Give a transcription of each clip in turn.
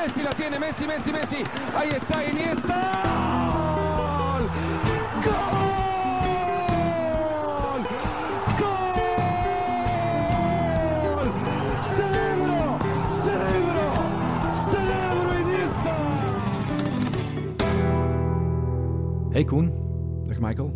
Messi la tiene, Messi, Messi, Messi. Ahí está Iniesta. ¡Gol! ¡Gol! ¡Gol! ¡Cerebro! ¡Cerebro! ¡Cerebro Iniesta! Hey Koen, Dag Michael.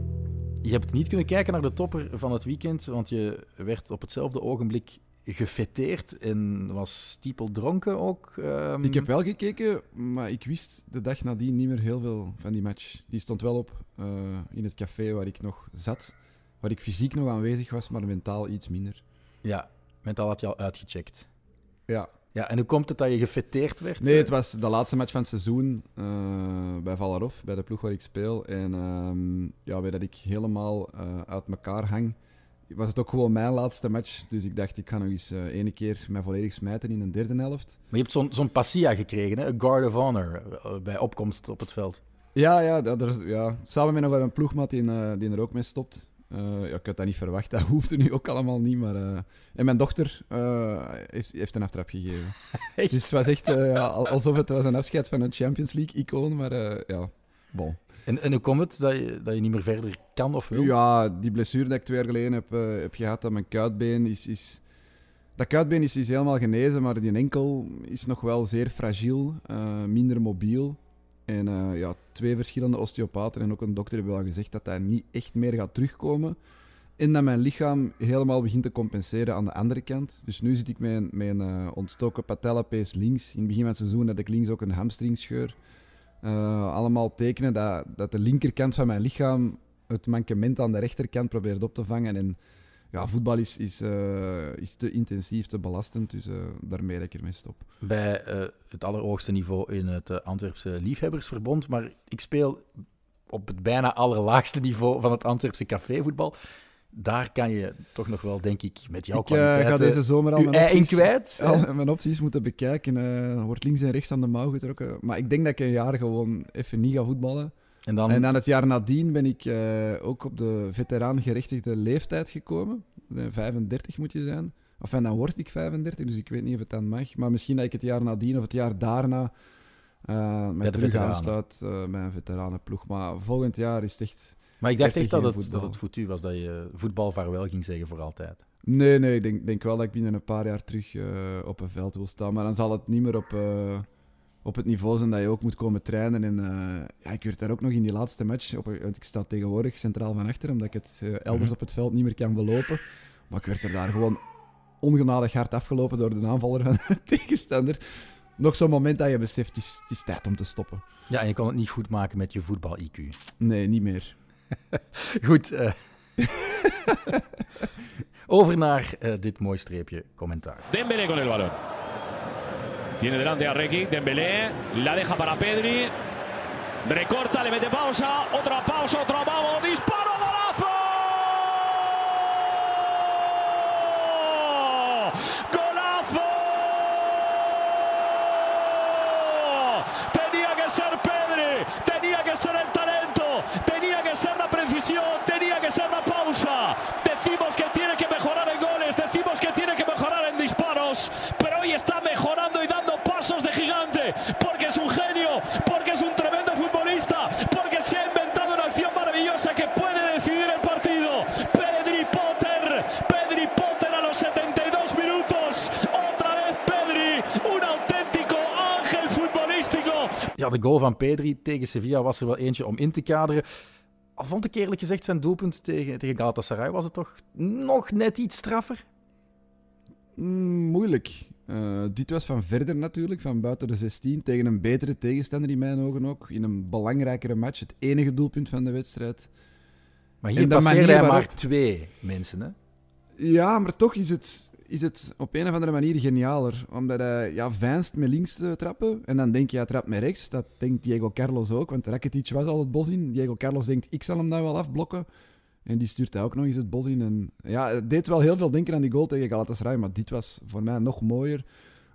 je hebt niet kunnen kijken naar de topper van het weekend, want je werd op hetzelfde ogenblik gefeteerd en was stiepel dronken ook. ehm. Ik heb wel gekeken, maar ik wist de dag nadien niet meer heel veel van die match. Die stond wel op eh, in het café waar ik nog zat. Waar ik fysiek nog aanwezig was, maar mentaal iets minder. Ja, mentaal had je al uitgecheckt. Ja. Ja, en hoe komt het dat je gefeteerd werd? Nee, het was de laatste match van het seizoen eh, bij Valarof, bij de ploeg waar ik speel. En ehm ja, weet dat ik helemaal eh, uit elkaar hang, was het ook gewoon mijn laatste match. Dus ik dacht, ik ga nog eens eh ene keer mij volledig smijten in een derde helft. Maar je hebt zo'n zo'n passia gekregen, hè? een guard of honor, eh, bij opkomst op het veld. Ja, ja, dat, er, is- ja. samen met nog wel een ploegmaat die, eh, die er ook mee stopt. Ja, ik had dat niet verwacht, dat hoefde nu ook allemaal niet. Maar, En mijn dochter heeft, heeft een aftrap gegeven. Echt? Dus het was echt ja, alsof het was een afscheid van een Champions League-icoon. Maar ja, bon. En, en hoe komt het dat je, dat je niet meer verder kan of wil? Ja, die blessure die ik twee jaar geleden heb, eh, heb gehad aan mijn kuitbeen is... is dat kuitbeen is, is helemaal genezen, maar die enkel is nog wel zeer fragiel, eh, minder mobiel. En eh, ja, twee verschillende osteopaten en ook een dokter hebben wel gezegd dat dat niet echt meer gaat terugkomen. En dat mijn lichaam helemaal begint te compenseren aan de andere kant. Dus nu zit ik met een eh, ontstoken patellapees links. In het begin van het seizoen had ik links ook een hamstringscheur. Eh, allemaal tekenen dat, dat de linkerkant van mijn lichaam het mankement aan de rechterkant probeert op te vangen. En ja, voetbal is, is, eh, is te intensief, te belastend, dus eh, daarmee dat ik ermee stop. Bij het allerhoogste niveau in het Antwerpse Liefhebbersverbond. Maar ik speel op het bijna allerlaagste niveau van het Antwerpse cafévoetbal. Daar kan je toch nog wel, denk ik, met jouw ik eh, kwaliteiten... ga deze zomer al mijn opties, kwijt. al mijn opties moeten bekijken. eh, dan wordt links en rechts aan de mouw getrokken. Maar ik denk dat ik een jaar gewoon even niet ga voetballen. En dan... En dan het jaar nadien ben ik eh, ook op de veteraangerechtigde leeftijd gekomen. Eh, 35 moet je zijn. Of en dan word ik 35, dus ik weet niet of het dan mag. Maar misschien dat ik het jaar nadien of het jaar daarna eh de terug veteranen. aansluit eh, bij een veteranenploeg. Maar volgend jaar is het echt... maar ik dacht echt dat het, dat het foutu was, dat je voetbal vaarwel ging zeggen voor altijd. Nee, nee, ik denk, denk wel dat ik binnen een paar jaar terug eh, op een veld wil staan. Maar dan zal het niet meer op, eh, op het niveau zijn dat je ook moet komen trainen. En eh, ja, ik werd daar ook nog in die laatste match, op, want ik sta tegenwoordig centraal van achter, omdat ik het eh, elders Mhm. op het veld niet meer kan belopen. Maar ik werd er daar gewoon ongenadig hard afgelopen door de aanvaller van de tegenstander. Nog zo'n moment dat je beseft, het is, het is tijd om te stoppen. Ja, en je kon het niet goed maken met je voetbal-IQ. Nee, niet meer. Goed. eh. Over naar eh, dit mooi streepje commentaar. Dembélé con el balón. Tiene delante a Requi. Dembélé la deja para Pedri. Recorta, le mete pausa. Otra pausa, otro vamos. Disparo, de goal van Pedri tegen Sevilla was er wel eentje om in te kaderen. Al vond ik eerlijk gezegd zijn doelpunt tegen, tegen Galatasaray was het toch nog net iets straffer. Mm, moeilijk. Eh, dit was van verder natuurlijk, van buiten de 16, tegen een betere tegenstander in mijn ogen ook. In een belangrijkere match, het enige doelpunt van de wedstrijd. Maar hier de passeerde hij waarop- maar twee mensen. Hè? Ja, maar toch is het, is het op een of andere manier genialer. Omdat hij ja, veinst met links te trappen. En dan denk je, hij trapt met rechts. Dat denkt Diego Carlos ook. Want Rakitic was al het bos in. Diego Carlos denkt, ik zal hem daar wel afblokken. En die stuurt hij ook nog eens het bos in. En ja, het deed wel heel veel denken aan die goal tegen Galatasaray. Maar dit was voor mij nog mooier.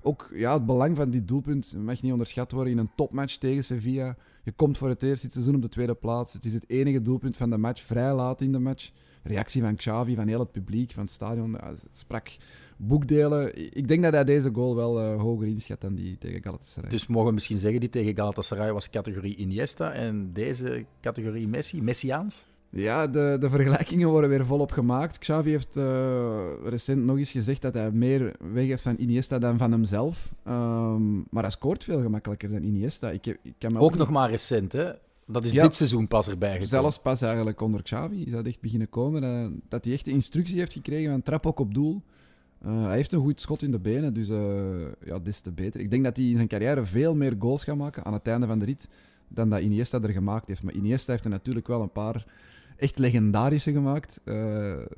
Ook ja, het belang van dit doelpunt mag niet onderschat worden in een topmatch tegen Sevilla. Je komt voor het eerst dit seizoen op de tweede plaats. Het is het enige doelpunt van de match, vrij laat in de match. Reactie van Xavi, van heel het publiek, van het stadion, sprak boekdelen. Ik denk dat hij deze goal wel eh, hoger inschat dan die tegen Galatasaray. Dus mogen we misschien zeggen, die tegen Galatasaray was categorie Iniesta en deze categorie Messi, Messiaans? Ja, de, de vergelijkingen worden weer volop gemaakt. Xavi heeft uh, recent nog eens gezegd dat hij meer weg heeft van Iniesta dan van hemzelf. Um, maar hij scoort veel gemakkelijker dan Iniesta. Ik, heb, ik kan ook, ook nog maar recent, hè? Dat is ja, dit seizoen pas erbij gekomen. Zelfs pas eigenlijk onder Xavi is dat echt beginnen komen. Uh, dat hij echt de instructie heeft gekregen van trap ook op doel. Uh, hij heeft een goed schot in de benen, dus uh, ja, des te beter. Ik denk dat hij in zijn carrière veel meer goals gaat maken aan het einde van de rit dan dat Iniesta er gemaakt heeft. Maar Iniesta heeft er natuurlijk wel een paar echt legendarische gemaakt.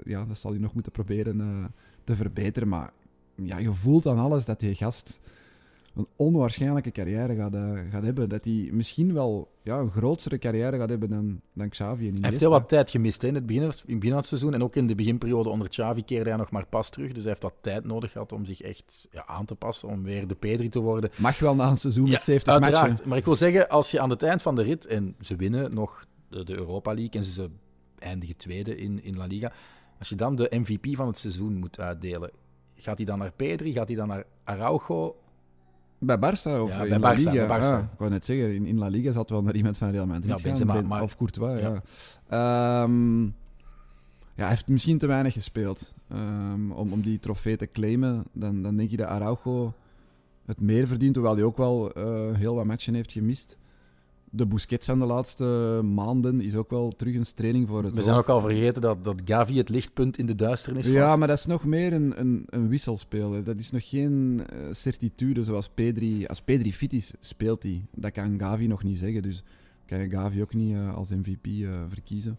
Ja, dat zal hij nog moeten proberen te verbeteren. Maar ja, je voelt aan alles dat die gast een onwaarschijnlijke carrière gaat, uh, gaat hebben. Dat hij misschien wel ja, een grotere carrière gaat hebben dan, dan Xavi. Hij heeft heel wat tijd gemist hè? in, het begin, in het begin van het seizoen. En ook in de beginperiode onder Xavi keerde hij nog maar pas terug. Dus hij heeft wat tijd nodig gehad om zich echt ja, aan te passen. Om weer de Pedri te worden. Mag wel na een seizoen met 70 uiteraard. matchen. Maar ik wil zeggen, als je aan het eind van de rit... En ze winnen nog de, de Europa League en ze eindigen tweede in, in La Liga. Als je dan de MVP van het seizoen moet uitdelen... Gaat hij dan naar Pedri? Gaat hij dan naar Araujo? Bij Barça of ja, in bij La Barça, Liga? bij Barça. Ah, ik wou net zeggen, in, in La Liga zat wel naar iemand van Real Madrid Ja, gaan, Benzema, Ben- maar- of Courtois, Ja. ja. Ehm, ja, hij heeft misschien te weinig gespeeld ehm, om, om die trofee te claimen. Dan, dan denk je dat Araujo het meer verdient, hoewel hij ook wel eh, heel wat matchen heeft gemist. De Busquets van de laatste maanden is ook wel terug een training voor het We zijn ook al vergeten dat, dat Gavi het lichtpunt in de duisternis was. ja, maar dat is nog meer een, een, een wisselspeler. Dat is nog geen eh, certitude zoals Pedri. Als Pedri fit is, speelt hij. Dat kan Gavi nog niet zeggen. Dus kan je Gavi ook niet eh, als MVP eh, verkiezen.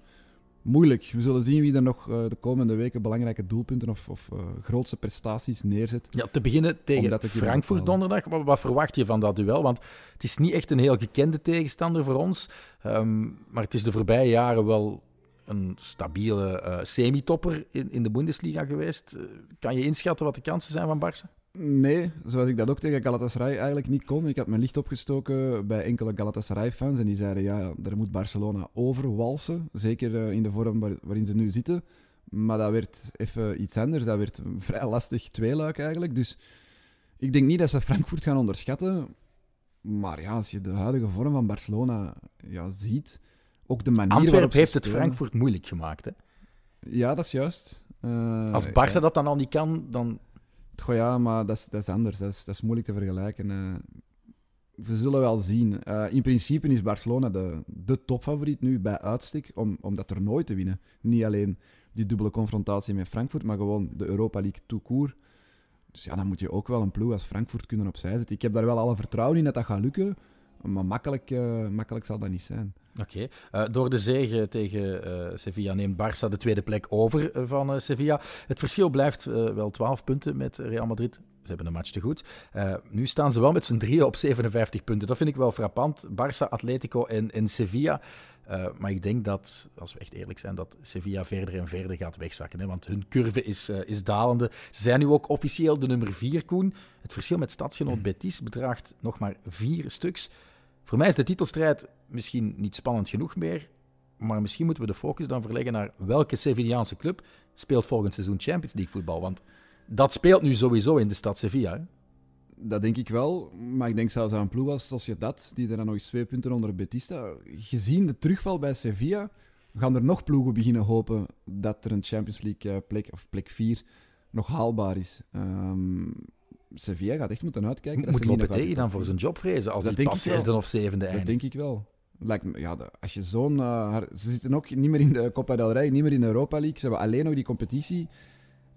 Moeilijk. We zullen zien wie er nog eh, de komende weken belangrijke doelpunten of, of eh, grootste prestaties neerzet. Ja, te beginnen tegen Frankfurt donderdag. Wat, wat verwacht je van dat duel? Want het is niet echt een heel gekende tegenstander voor ons. Ehm, maar het is de voorbije jaren wel een stabiele eh semitopper in, in de Bundesliga geweest. Kan je inschatten wat de kansen zijn van Barça? Nee, zoals ik dat ook tegen Galatasaray eigenlijk niet kon. Ik had mijn licht opgestoken bij enkele Galatasaray-fans en die zeiden ja, daar moet Barcelona overwalsen. Zeker eh, in de vorm waar- waarin ze nu zitten. Maar dat werd even iets anders. Dat werd een vrij lastig tweeluik eigenlijk. Dus ik denk niet dat ze Frankfurt gaan onderschatten. Maar ja, als je de huidige vorm van Barcelona ja, ziet, ook de manier waarop Antwerpen ze heeft het Frankfurt moeilijk gemaakt. Hè? Ja, dat is juist. Eh, Als Barça ja. dat dan al niet kan, dan... Goh, ja, maar dat is, dat is anders. Dat is, moeilijk te vergelijken. eh. we zullen wel zien. Eh, in principe is Barcelona de, de topfavoriet nu bij uitstek om, om dat toernooi te winnen. Niet alleen die dubbele confrontatie met Frankfurt, maar gewoon de Europa League tout court. Dus ja, dan moet je ook wel een ploeg als Frankfurt kunnen opzij zetten. Ik heb daar wel alle vertrouwen in dat dat gaat lukken, maar makkelijk, eh, makkelijk zal dat niet zijn. Oké. Eh, door de zege tegen eh, Sevilla neemt Barça de tweede plek over van Sevilla. Het verschil blijft wel 12 punten met Real Madrid. Ze hebben een match te goed. Nu staan ze wel met z'n drieën op 57 punten. Dat vind ik wel frappant. Barça, Atletico en, en Sevilla. Maar ik denk dat, als we echt eerlijk zijn, dat Sevilla verder en verder gaat wegzakken. Hè? Want hun curve is, is dalende. Ze zijn nu ook officieel de nummer 4, Koen. Het verschil met stadsgenoot Betis bedraagt nog maar vier stuks. Voor mij is de titelstrijd misschien niet spannend genoeg meer. Maar misschien moeten we de focus dan verleggen naar welke Sevillaanse club speelt volgend seizoen Champions League voetbal. Want dat speelt nu sowieso in de stad Sevilla. Hè? Dat denk ik wel, maar ik denk zelfs aan een ploeg als Sociedad, die er dan nog eens twee punten onder Betis staat. Gezien de terugval bij Sevilla, gaan er nog ploegen beginnen hopen dat er een Champions League eh, plek, of plek 4, nog haalbaar is. Ehm, Sevilla gaat echt moeten uitkijken. dat Moet Lopetegui dan voor zijn job vrezen als Dat hij pas zesde of zevende Dat eindigt? denk ik wel. Lijkt me, ja, als je zo'n... eh, ze zitten ook niet meer in de Copa del Rey, niet meer in de Europa League. Ze hebben alleen nog die competitie.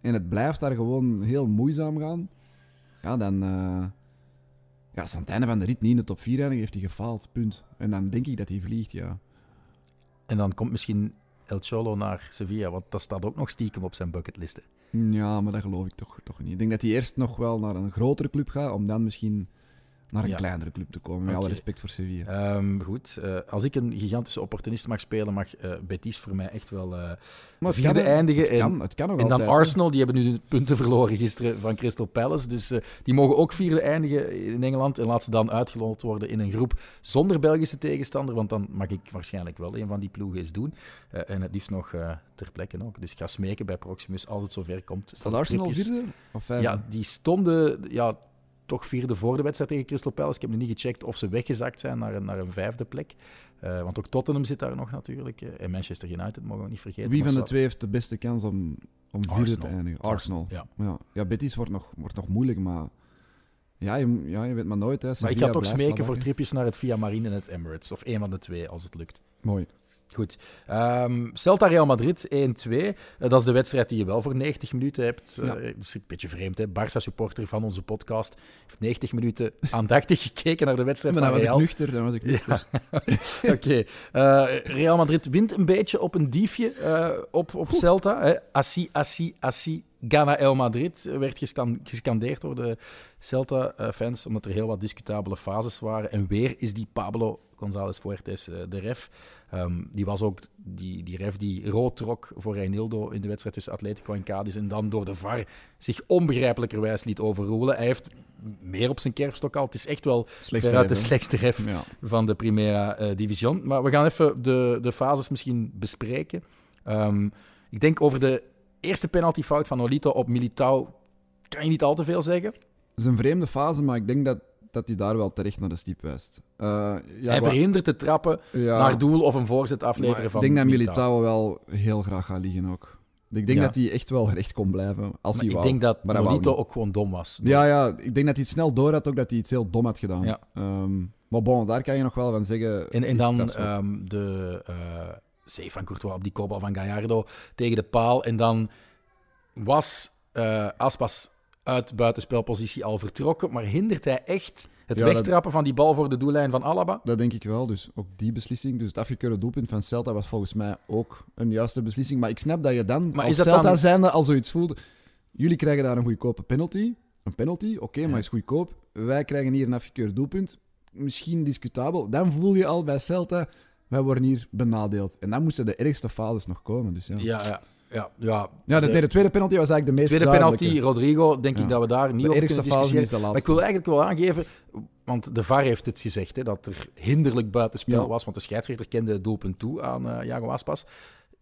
En het blijft daar gewoon heel moeizaam gaan. Ja, dan... eh, ja, als aan het einde van de rit niet in de top 4 eindigt, heeft hij gefaald. Punt. En dan denk ik dat hij vliegt, ja. En dan komt misschien El Cholo naar Sevilla, want dat staat ook nog stiekem op zijn bucketlist. Ja, maar dat geloof ik toch, toch niet. Ik denk dat hij eerst nog wel naar een grotere club gaat, om dan misschien naar een Ja. kleinere club te komen. Met alle respect voor Sevilla. Ehm, goed, eh, als ik een gigantische opportunist mag spelen, mag eh, Betis voor mij echt wel Maar het vierde kan, eindigen. Het en kan, het kan nog en dan altijd. Arsenal, die hebben nu de punten verloren gisteren van Crystal Palace. Dus die mogen ook vierde eindigen in Engeland. En laat ze dan uitgeloot worden in een groep zonder Belgische tegenstander. Want dan mag ik waarschijnlijk wel een van die ploegen eens doen. En het liefst nog ter plekke ook. Dus ik ga smeken bij Proximus als het zover komt. Staat Arsenal vierde of vijfde? Ja, die stonden ja, toch vierde voor de wedstrijd tegen Crystal Palace. Ik heb nu niet gecheckt of ze weggezakt zijn naar een, naar een vijfde plek. Eh, want ook Tottenham zit daar nog natuurlijk. eh, en Manchester United mogen we niet vergeten. Wie van de twee heeft de beste kans om, om vierde te eindigen? Arsenal. Ja. Ja, ja Betis wordt nog, wordt nog moeilijk, maar... Ja, je, ja, je weet maar nooit. Hè. Maar ik ga toch smeken voor tripjes naar het Via Marine en het Emirates. Of één van de twee, als het lukt. Mooi. Goed. Ehm, Celta Real Madrid 1-2. Eh, dat is de wedstrijd die je wel voor 90 minuten hebt. Eh, Ja. dat is een beetje vreemd, hè? Barça-supporter van onze podcast heeft 90 minuten aandachtig gekeken naar de wedstrijd Maar dan van was ik nuchter. Dan was ik nuchter. Oké. Eh, Real Madrid wint een beetje op een diefje op, op Celta. Hè. Assi, Assi, Assi, Gana El Madrid eh, werd gescan- gescandeerd door de Celta-fans, omdat er heel wat discutabele fases waren. En weer is die Pablo González Fuertes eh, de ref. Ehm, die was ook die, die ref die rood trok voor Reinildo in de wedstrijd tussen Atletico en Cadiz. En dan door de VAR zich onbegrijpelijkerwijs liet overroelen. Hij heeft meer op zijn kerfstok al. Het is echt wel veruit de slechtste ref Ja. van de Primera eh, Division. Maar we gaan even de, de fases misschien bespreken. Ehm, ik denk over de eerste penaltyfout van Olito op Militao kan je niet al te veel zeggen. Het is een vreemde fase, maar ik denk dat, dat hij daar wel terecht naar de stiep wijst. Eh, ja, Hij verhindert de trappen ja, naar doel of een voorzet maar afleveren van Ik denk dat Militao. Wel heel graag gaat liggen ook. Ik denk Ja. dat hij echt wel recht kon blijven, als Maar hij ik wou. denk dat Maar Nolito ook gewoon dom was. Ja, ja, ik denk dat hij het snel door had ook dat hij iets heel dom had gedaan. Ja. Ehm, maar bon, daar kan je nog wel van zeggen. En, en dan ehm, de eh save van Courtois op die kopbal van Gallardo tegen de paal. En dan was eh, Aspas uit buitenspelpositie al vertrokken, maar hindert hij echt het Ja, dat- wegtrappen van die bal voor de doellijn van Alaba? Dat denk ik wel, dus ook die beslissing. Dus het afgekeurde doelpunt van Celta was volgens mij ook een juiste beslissing. Maar ik snap dat je dan, Maar als Celta dan- zijnde, al zoiets voelt... Jullie krijgen daar een goedkope penalty. Een penalty, oké, maar is goedkoop. Wij krijgen hier een afgekeurd doelpunt. Misschien discutabel. Dan voel je al bij Celta, wij worden hier benadeeld. En dan moesten de ergste fases nog komen. Dus ja. Ja, ja. Ja, ja. Ja, de, De- tweede penalty was eigenlijk de meest tweede penalty. Rodrigo, denk Ja. ik dat we daar niet De over ergste fase is de Maar ik laatste. wil eigenlijk wel aangeven, want de VAR heeft het gezegd, hè, dat er hinderlijk buitenspel Ja. was, want de scheidsrechter kende het doelpunt toe aan eh Jago Aspas.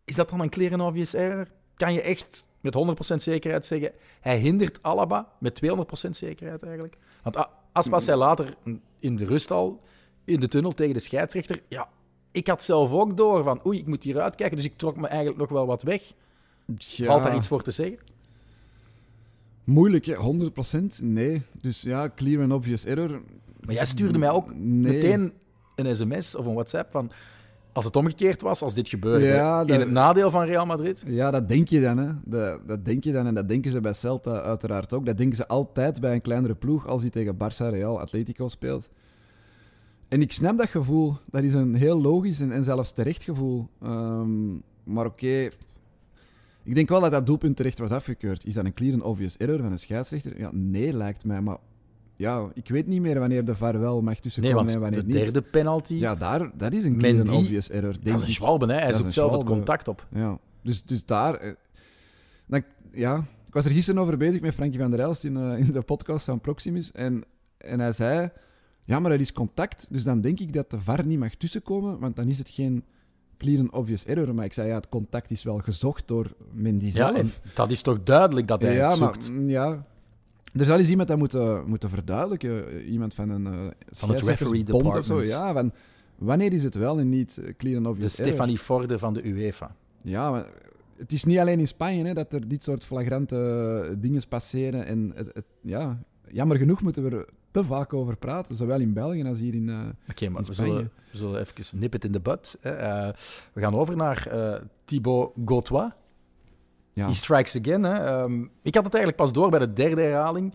Is dat dan een clear and obvious error? Kan je echt met 100% zekerheid zeggen, hij hindert Alaba met 200% zekerheid eigenlijk? Want Aspas zei later in de rust al, in de tunnel tegen de scheidsrechter, ja, ik had zelf ook door van, oei, ik moet hier uitkijken, dus ik trok me eigenlijk nog wel wat weg. Ja. Valt daar iets voor te zeggen? Moeilijk, hè? 100% nee. Dus ja, clear and obvious error. Maar jij stuurde mij ook Nee. meteen een sms of een WhatsApp van... Als het omgekeerd was, als dit gebeurde, Ja, in het nadeel van Real Madrid... Ja, dat denk je dan. Hè. Dat, dat denk je dan en dat denken ze bij Celta uiteraard ook. Dat denken ze altijd bij een kleinere ploeg als die tegen Barça, Real, Atletico speelt. En ik snap dat gevoel. Dat is een heel logisch en, en zelfs terecht gevoel. Ehm, maar oké, ik denk wel dat dat doelpunt terecht was afgekeurd. Is dat een clear and obvious error van een scheidsrechter? Ja, nee, lijkt mij. Maar ja, ik weet niet meer wanneer de VAR wel mag Nee, tussenkomen want en wanneer de niet. derde penalty, Ja, daar, dat is een clear and obvious error. dat is een schwalbe, hè? Hij Dat zoekt zelf het contact op. Ja, dus, dus daar... eh, Dan, ja, ik was er gisteren over bezig met Frankie van der Elst in, eh, in de podcast van Proximus. En, en hij zei... Ja, maar er is contact, dus dan denk ik dat de VAR niet mag tussenkomen, want dan is het geen clear and obvious error. Maar ik zei, ja, het contact is wel gezocht door Mendy Ja, zelf. en dat is toch duidelijk dat hij ja, het maar zoekt. mm, ja... Er zal eens iemand dat moeten, moeten verduidelijken. eh, Iemand van een uh, referee of zo. department. Ja, van, wanneer is het wel en niet eh, clear and De obvious error? Stefanie Forde van de UEFA. Ja, maar het is niet alleen in Spanje hè, dat er dit soort flagrante dingen passeren. En het, het- ja, jammer genoeg moeten we er te vaak over praten, zowel in België als hier in. eh, Oké, maar we zullen, we zullen even nip it in the bud. Hè. Eh, we gaan over naar eh, Thibaut Gauthois. ja. Die strikes again. Hè. Ehm, ik had het eigenlijk pas door bij de derde herhaling.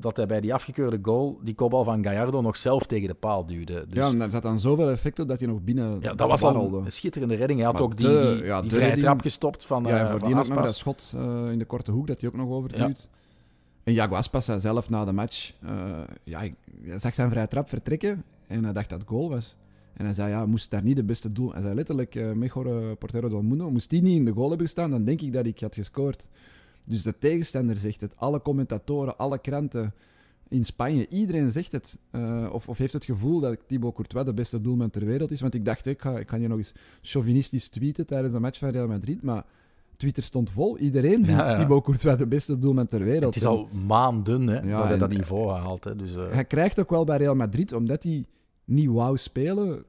dat hij bij die afgekeurde goal die kopbal van Gallardo nog zelf tegen de paal duwde. Dus, ja, en daar zat dan zoveel effect op dat hij nog binnen. Ja, dat was al een schitterende redding. Hij had Maar ook die, de- die, ja, die de vrije trap gestopt van, Ja, en van voordien ook nog dat schot in de korte hoek dat hij ook nog overduwt. En Jago Aspas zei zelf na de match, uh, ja, ik zag zijn vrije trap vertrekken en hij dacht dat het goal was. En hij zei, ja, moest daar niet de beste doel... Hij zei letterlijk, uh, Mejor Portero del Mundo, moest die niet in de goal hebben gestaan, dan denk ik dat ik had gescoord. Dus de tegenstander zegt het, alle commentatoren, alle kranten in Spanje, iedereen zegt het. Of, of, heeft het gevoel dat Thibaut Courtois de beste doelman ter wereld is. Want ik dacht, ik ga, ik ga hier nog eens chauvinistisch tweeten tijdens de match van Real Madrid, maar Twitter stond vol. Iedereen vindt ja, ja. Thibaut Courtois de beste doelman ter wereld. Het is al maanden hè, dat hij dat niveau haalt. Hè, dus, uh... Hij krijgt ook wel bij Real Madrid, omdat hij niet wou spelen,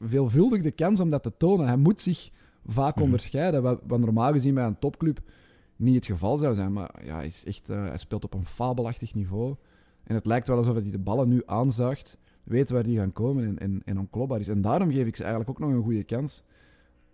veelvuldig de kans om dat te tonen. Hij moet zich vaak mm. onderscheiden, wat, wat, normaal gezien bij een topclub niet het geval zou zijn. Maar ja, hij, is echt, uh, hij speelt op een fabelachtig niveau. En het lijkt wel alsof hij de ballen nu aanzuigt, weet waar die gaan komen en, en, en onklopbaar is. En daarom geef ik ze eigenlijk ook nog een goede kans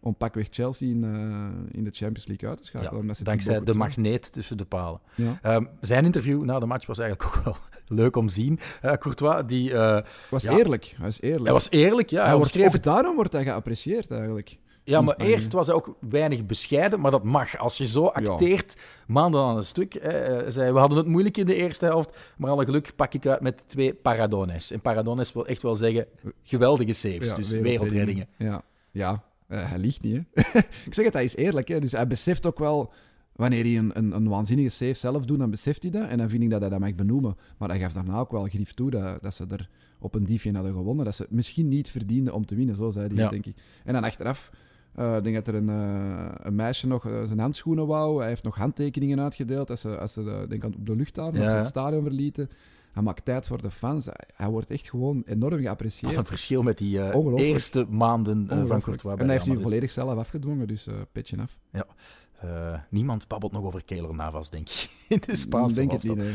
om pakweg Chelsea in, uh, in de Champions League uit te schakelen. Ja, dankzij de magneet tussen de palen. Ja. Um, zijn interview na de match was eigenlijk ook wel leuk om te zien. Uh, Courtois, die... Uh, was eerlijk. Hij was eerlijk. Hij was eerlijk, ja. Hij, hij wordt, ook daarom wordt hij geapprecieerd, eigenlijk. Ja, maar eerst was hij ook weinig bescheiden, maar dat mag. Als je zo acteert, maanden aan een stuk. Hè, zei, we hadden het moeilijk in de eerste helft, maar alle geluk pak ik uit met twee paradones. En paradones wil echt wel zeggen geweldige saves, dus wereldreddingen. Ja, ja. Uh, hij liegt niet, hè. ik zeg het, hij is eerlijk, hè. Dus hij beseft ook wel... Wanneer hij een, een, een, waanzinnige save zelf doet, dan beseft hij dat. En dan vind ik dat hij dat mag benoemen. Maar hij gaf daarna ook wel grief toe dat, dat ze er op een diefje hadden gewonnen. Dat ze misschien niet verdienden om te winnen, zo zei hij, ja. denk ik. En dan achteraf uh, ik denk dat er een, uh, een meisje nog uh, zijn handschoenen wou. Hij heeft nog handtekeningen uitgedeeld als ze, als ze denk op de luchthaven ja, het stadion verlieten. Hij maakt tijd voor de fans. Hij wordt echt gewoon enorm geapprecieerd. Dat is een verschil met die eerste maanden van Courtois. En hij heeft hij volledig zelf afgedwongen, dus petje af. Ja. niemand babbelt nog over Keylor Navas, denk ik, in de Spaanse Denk het niet, nee.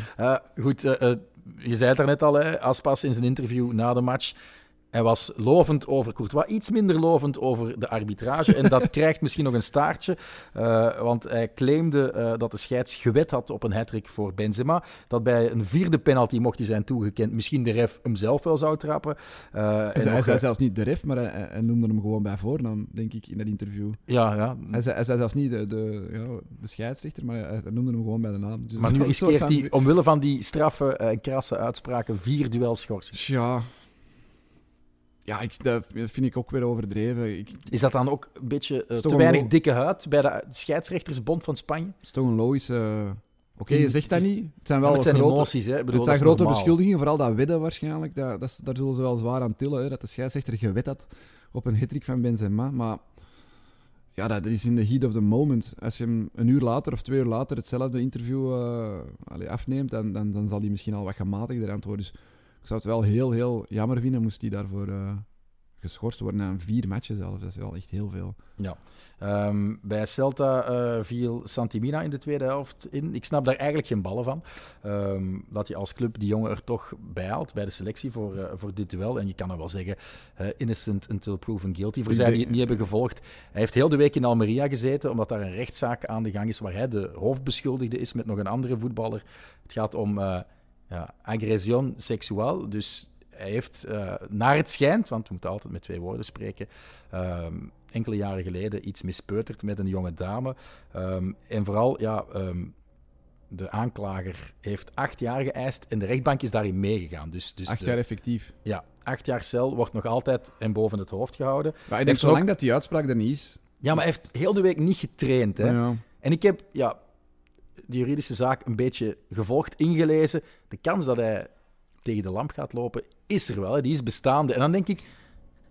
Goed, je zei het er net al, hè, Aspas in zijn interview na de match. Hij was lovend over Courtois, iets minder lovend over de arbitrage. En dat krijgt misschien nog een staartje, uh, want hij claimde uh, dat de scheids gewet had op een hattrick voor Benzema. Dat bij een vierde penalty mocht hij zijn toegekend. Misschien de ref hem zelf wel zou trappen. Uh, hij, zei, hij zei zelfs niet de ref, maar hij, hij, noemde hem gewoon bij voornaam, denk ik, in dat interview. Ja, ja. Hij zei, hij zei zelfs niet de, de, ja, de scheidsrechter, maar hij, noemde hem gewoon bij de naam. Dus maar nu riskeert hij, omwille van die straffe en krasse uitspraken, vier duelschorsing. Ja, ja, ik, dat vind ik ook weer overdreven. Ik, is dat dan ook een beetje uh, te weinig dikke huid bij de scheidsrechtersbond van Spanje? Het is toch een logische... Uh... Oké, okay, je zegt dat niet. Het zijn wel het zijn grote, emoties, hè? Bedoel, het zijn grote beschuldigingen, vooral dat wedden waarschijnlijk. Dat, dat, daar zullen ze wel zwaar aan tillen, hè, dat de scheidsrechter gewet had op een hitrik van Benzema. Maar ja, dat is in de heat of the moment. Als je hem een uur later of twee uur later hetzelfde interview uh, allee, afneemt, dan, dan, dan zal hij misschien al wat gematigder antwoorden. Dus ik zou het wel heel, heel jammer vinden moest hij daarvoor uh, geschorst worden na vier matchen zelfs. Dat is wel echt heel veel. Ja. Um, bij Celta uh, viel Santimina in de tweede helft in. Ik snap daar eigenlijk geen ballen van. Um, dat je als club die jongen er toch bij haalt bij de selectie voor, uh, voor dit duel. En je kan er wel zeggen, uh, innocent until proven guilty. Voor zij die het niet hebben gevolgd. Hij heeft heel de week in Almeria gezeten, omdat daar een rechtszaak aan de gang is waar hij de hoofdbeschuldigde is met nog een andere voetballer. Het gaat om ja, agression seksueel. Dus hij heeft, uh, naar het schijnt, want we moeten altijd met twee woorden spreken, um, enkele jaren geleden iets mispeuterd met een jonge dame. Um, en vooral, ja, um, de aanklager heeft acht jaar geëist en de rechtbank is daarin meegegaan. Dus, dus acht jaar effectief? Ja, acht jaar cel wordt nog altijd hem boven het hoofd gehouden. Maar ik denk, zolang ook... dat die uitspraak er niet is... Ja, maar hij heeft heel de week niet getraind. Hè? Ja. En ik heb, ja, de juridische zaak een beetje gevolgd, ingelezen. De kans dat hij tegen de lamp gaat lopen, is er wel. Die is bestaande. En dan denk ik,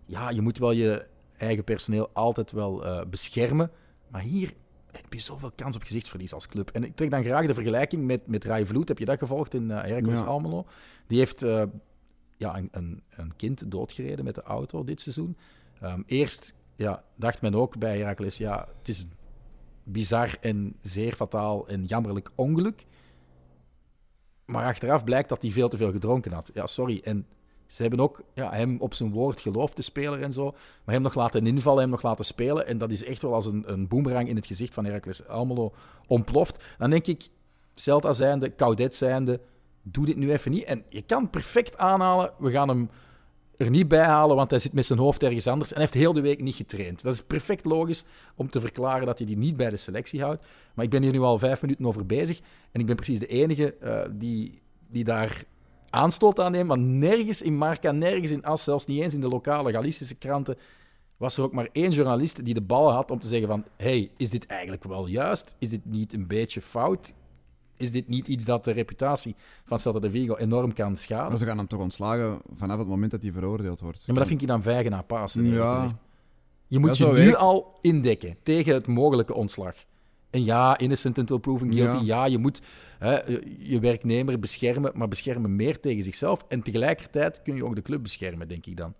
ja, je moet wel je eigen personeel altijd wel uh, beschermen. Maar hier heb je zoveel kans op gezichtsverlies als club. En ik trek dan graag de vergelijking met, met Rai Vloed. Heb je dat gevolgd in uh, Heracles ja. Almelo? Die heeft uh, ja, een, een, een, kind doodgereden met de auto dit seizoen. Um, eerst ja, dacht men ook bij Heracles, ja, het is bizar en zeer fataal en jammerlijk ongeluk. Maar achteraf blijkt dat hij veel te veel gedronken had. Ja, sorry. En ze hebben ook ja, hem op zijn woord geloofd, de speler en zo. Maar hem nog laten invallen, hem nog laten spelen. En dat is echt wel als een, een boemerang in het gezicht van Heracles Almelo ontploft. Dan denk ik, Celta zijnde, Caudet zijnde, doe dit nu even niet. En je kan perfect aanhalen, we gaan hem er niet bij halen, want hij zit met zijn hoofd ergens anders en heeft heel de week niet getraind. Dat is perfect logisch om te verklaren dat hij die niet bij de selectie houdt. Maar ik ben hier nu al vijf minuten over bezig en ik ben precies de enige uh, die, die daar aanstoot aan neemt. Want nergens in Marca, nergens in As, zelfs niet eens in de lokale Galicische kranten, was er ook maar één journalist die de bal had om te zeggen van hey, is dit eigenlijk wel juist? Is dit niet een beetje fout? Is dit niet iets dat de reputatie van Celta de Vigo enorm kan schaden? Maar ze gaan hem toch ontslagen vanaf het moment dat hij veroordeeld wordt. Ja, maar dat vind ik dan vijgen na Pasen. Ja. Je moet je nu al indekken tegen het mogelijke ontslag. En ja, innocent until proven guilty. Ja, je moet hè, je werknemer beschermen, maar beschermen meer tegen zichzelf. En tegelijkertijd kun je ook de club beschermen, denk ik dan.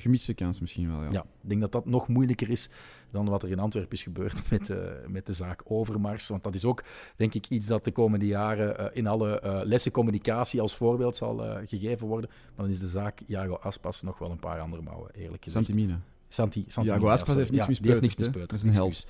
Gemiste kans misschien wel, ja. Ja, ik denk dat dat nog moeilijker is dan wat er in Antwerpen is gebeurd met, uh, met de zaak Overmars. Want dat is ook, denk ik, iets dat de komende jaren uh, in alle uh, lessen communicatie als voorbeeld zal gegeven worden. Maar dan is de zaak Jago Aspas nog wel een paar andere mouwen, eerlijk gezegd. Santimina. Santi, Santi Jago Aspas heeft niks ja, mispeut. heeft niks. Dat is een held.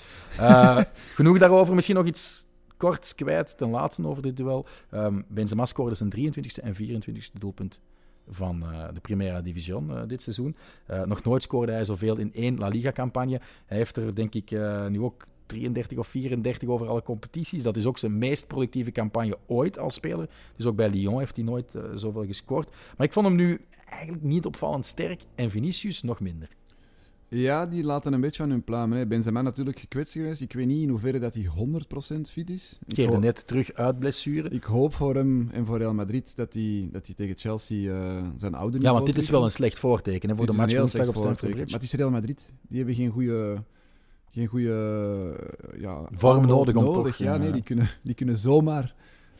genoeg daarover. Misschien nog iets kort kwijt ten laatste over dit duel. Um, Benzema scoorde zijn 23e en 24e doelpunt van uh, de Primera Division uh, dit seizoen. Uh, nog nooit scoorde hij zoveel in één La Liga-campagne. Hij heeft er, denk ik, nu ook 33 of 34 over alle competities. Dat is ook zijn meest productieve campagne ooit als speler. Dus ook bij Lyon heeft hij nooit zoveel gescoord. Maar ik vond hem nu eigenlijk niet opvallend sterk en Vinicius nog minder. Ja, die laten een beetje van hun pluimen. Benzema natuurlijk gekwetst geweest. Ik weet niet in hoeverre dat hij 100% fit is. Ik keerde net terug uit blessure. Ik hoop voor hem en voor Real Madrid dat hij, dat hij tegen Chelsea uh, zijn oude Ja, want dit is wel een slecht voorteken hè, voor dit de match woensdag op Stamford Maar het is Real Madrid. Die hebben geen goede... Geen goede ja, vorm nodig om nodig. toch... Ja, nee, die kunnen, die kunnen zomaar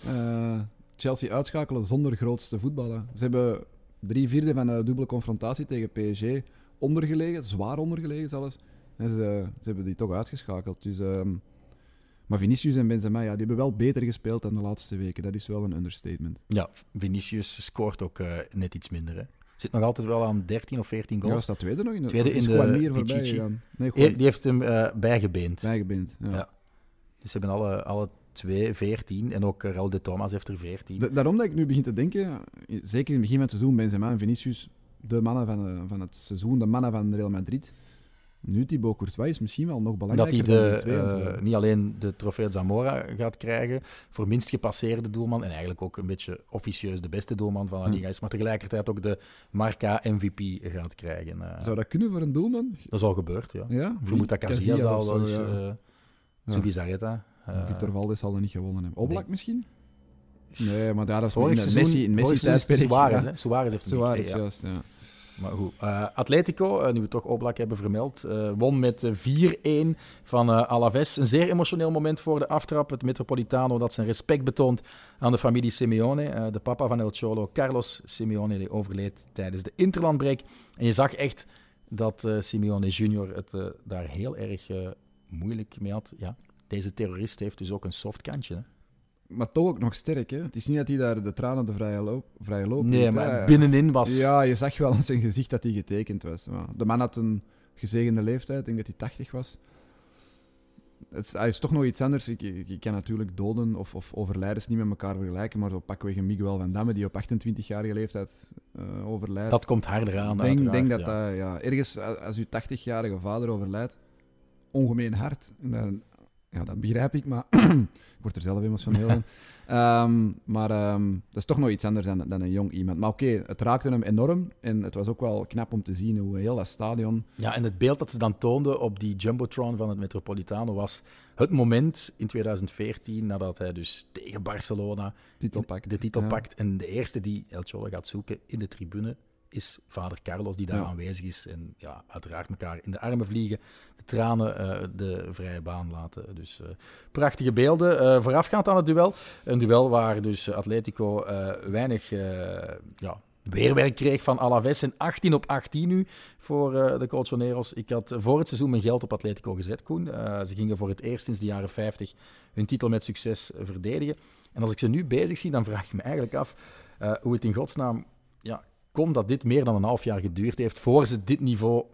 uh, Chelsea uitschakelen zonder grootste voetballen. Ze hebben drie vierde van een dubbele confrontatie tegen PSG ondergelegen, zwaar ondergelegen zelfs. En ze, ze hebben die toch uitgeschakeld. Dus, um, maar Vinicius en Benzema, ja, die hebben wel beter gespeeld dan de laatste weken. Dat is wel een understatement. Ja, Vinicius scoort ook uh, net iets minder. Hè. Zit nog altijd wel aan 13 of 14 goals. Ja, staat tweede nog in de Tweede in de voorbij gegaan. Nee, die heeft hem uh, bijgebeend. Bijgebeend, ja. ja. Dus ze hebben alle, alle twee 14 en ook Raul de Thomas heeft er 14. Da daarom dat ik nu begin te denken, zeker in het begin van het seizoen, Benzema en Vinicius de mannen van, uh, van het seizoen, de mannen van Real Madrid. Nu Thibaut Courtois is misschien wel nog belangrijker dat hij de, twee, uh, niet alleen de trofee Zamora gaat krijgen voor minst gepasseerde doelman en eigenlijk ook een beetje officieus de beste doelman van La Liga is, maar tegelijkertijd ook de Marca MVP gaat krijgen. Uh, zou dat kunnen voor een doelman? Dat is al gebeurd, ja. ja? Vermoed dat Casillas al. Zubizarreta. Victor Valdes zal er niet gewonnen hebben. Oblak misschien? Nee, maar daar is vorig seizoen, Messi, in Messi tijdperk. Suarez? Suarez heeft hem Suarez, juist, ja. Maar goed, uh, Atletico, uh, nu we toch Oblak hebben vermeld, uh, won met 4-1 van Alaves. Een zeer emotioneel moment voor de aftrap. Het Metropolitano dat zijn respect betoont aan de familie Simeone. de papa van El Cholo, Carlos Simeone, die overleed tijdens de interlandbreak. En je zag echt dat Simeone junior het daar heel erg moeilijk mee had. Ja, deze terrorist heeft dus ook een soft kantje. Hè? Maar toch ook nog sterk. Hè? Het is niet dat hij daar de tranen de vrije loop, vrije loop Nee, maar hè. binnenin was... Ja, je zag wel aan zijn gezicht dat hij getekend was. Maar de man had een gezegende leeftijd, ik denk dat hij 80 was. Het is, hij is toch nog iets anders. Ik, ik, ik kan natuurlijk doden of, of, overlijdens niet met elkaar vergelijken, maar zo pakweg een Miguel van Damme die op 28-jarige leeftijd uh, overlijdt. Dat komt harder aan, Ik denk, denk dat ja. dat, ja, ergens als uw 80-jarige vader overlijdt, ongemeen hard. En dan, ja, dat begrijp ik, maar ik word er zelf emotioneel van. Um, maar um, dat is toch nog iets anders dan, dan een jong iemand. Maar oké, okay, het raakte hem enorm. En het was ook wel knap om te zien hoe heel dat stadion... Ja, en het beeld dat ze dan toonden op die Jumbotron van het Metropolitano was het moment in 2014 nadat hij dus tegen Barcelona titel pakt. de titel ja. pakt. En de eerste die El Cholo gaat zoeken in de tribune is vader Carlos die daar Ja. aanwezig is. En ja, uiteraard elkaar in de armen vliegen, de tranen eh, de vrije baan laten. Dus eh, prachtige beelden. Eh, voorafgaand aan het duel. Een duel waar dus Atletico weinig ja, weerwerk kreeg van Alaves. En 18 op 18 nu voor de Colchoneros. Ik had voor het seizoen mijn geld op Atletico gezet, Koen. Ze gingen voor het eerst sinds de jaren 50 hun titel met succes verdedigen. En als ik ze nu bezig zie, dan vraag ik me eigenlijk af hoe het in godsnaam komt dat dit meer dan een half jaar geduurd heeft voor ze dit niveau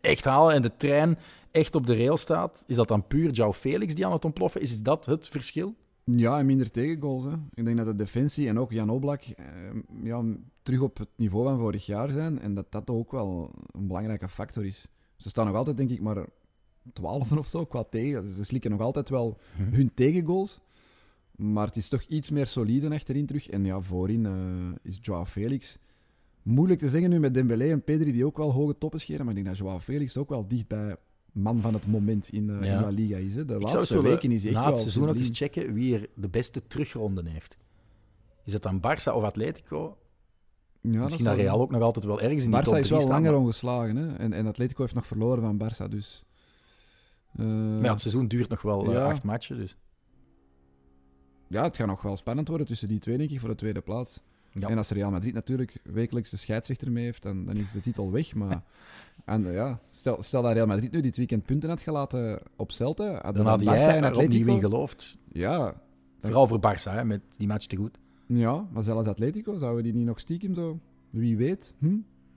echt halen en de trein echt op de rail staat. Is dat dan puur João Felix die aan het ontploffen is? Is dat het verschil? Ja, en minder tegengoals. Hè. Ik denk dat de defensie en ook Jan Oblak eh, ja, terug op het niveau van vorig jaar zijn. En dat dat ook wel een belangrijke factor is. Ze staan nog altijd, denk ik, maar twaalfde of zo qua tegen. Ze slikken nog altijd wel Mhm. hun tegengoals. Maar het is toch iets meer solide achterin terug. En ja, voorin eh, is Joao Felix. Moeilijk te zeggen nu met Dembélé en Pedri, die ook wel hoge toppen scheren. Maar ik denk dat Joao Felix ook wel dicht bij man van het moment in, eh, Ja. in La Liga is. Hè. De Ik laatste weken is echt na het wel seizoen ook eens checken wie er de beste terugronden heeft. Is het dan Barça of Atletico? Ja, dat Misschien dat Real ook nog altijd wel ergens in die Barça top is wel staan, langer maar- ongeslagen. Hè? En, en Atletico heeft nog verloren van Barça. Dus, eh, Maar ja, het seizoen duurt nog wel eh, Ja. acht matchen, dus... ja, het gaat nog wel spannend worden tussen die twee, denk ik, voor de tweede plaats. Ja. En als Real Madrid natuurlijk wekelijks de scheidsrechter mee heeft, dan, dan is de titel weg. Maar en, ja, stel, stel dat Real Madrid nu dit weekend punten had gelaten op Celta, hadden Dan had jij en Atletico... in geloofd. Ja, Vooral voor Barça, hè, met die match te goed. ja, maar zelfs Atletico, zouden die niet nog stiekem zo... Wie weet? Hm?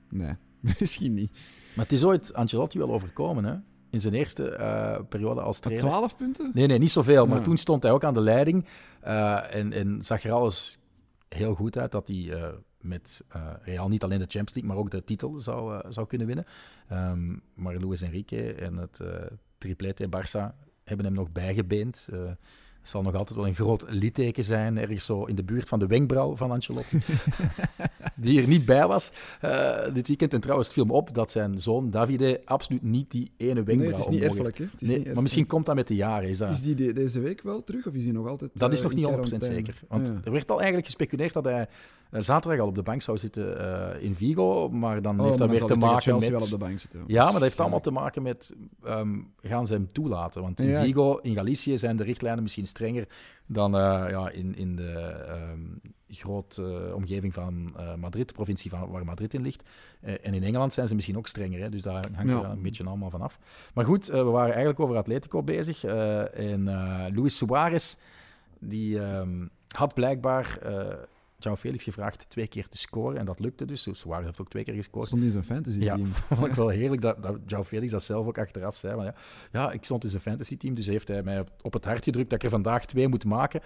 Nee, misschien niet. Maar het is ooit Ancelotti wel overkomen, hè? In zijn eerste eh, periode als Met trainer. 12 punten? Nee, nee, niet zoveel. Maar Ja. toen stond hij ook aan de leiding. eh, en, en zag er alles heel goed uit dat hij eh, met eh, Real niet alleen de Champions League, maar ook de titel zou, eh, zou kunnen winnen. Ehm, maar Luis Enrique en het triplete Barça hebben hem nog bijgebeend. Het zal nog altijd wel een groot litteken zijn, ergens zo in de buurt van de wenkbrauw van Ancelotti. die er niet bij was eh, dit weekend. En trouwens, het viel me op dat zijn zoon Davide absoluut niet die ene wenkbrauw Nee, het is niet erfelijk. Hè? Het is Nee, niet maar misschien komt dat met de jaren. Is dat... Is die de- deze week wel terug of is hij nog altijd Dat is eh, nog niet 100% quarantaine? zeker. Want Ja. er werd al eigenlijk gespeculeerd dat hij zaterdag al op de bank zou zitten eh, in Vigo. Maar dan Oh, heeft dat weer te maken met... wel op de bank zitten. Ja, maar dat heeft allemaal te maken met... ehm, gaan ze hem toelaten? Want in Ja. Vigo, in Galicië, zijn de richtlijnen misschien strenger dan eh, ja, in, in de ehm grote omgeving van eh, Madrid, de provincie van, waar Madrid in ligt. Eh, en in Engeland zijn ze misschien ook strenger, hè? dus daar hangt Ja. er een beetje allemaal van af. Maar goed, eh, we waren eigenlijk over Atletico bezig. eh, en eh, Luis Suarez, die ehm, had blijkbaar... eh João Felix gevraagd twee keer te scoren en dat lukte dus. Dus Suarez heeft ook twee keer gescoord. Stond in zijn fantasy Ja, team. vond ik wel heerlijk dat, dat Felix dat zelf ook achteraf zei. Maar ja, ja, ik stond in zijn fantasy-team, dus heeft hij mij op, het hart gedrukt dat ik er vandaag twee moet maken.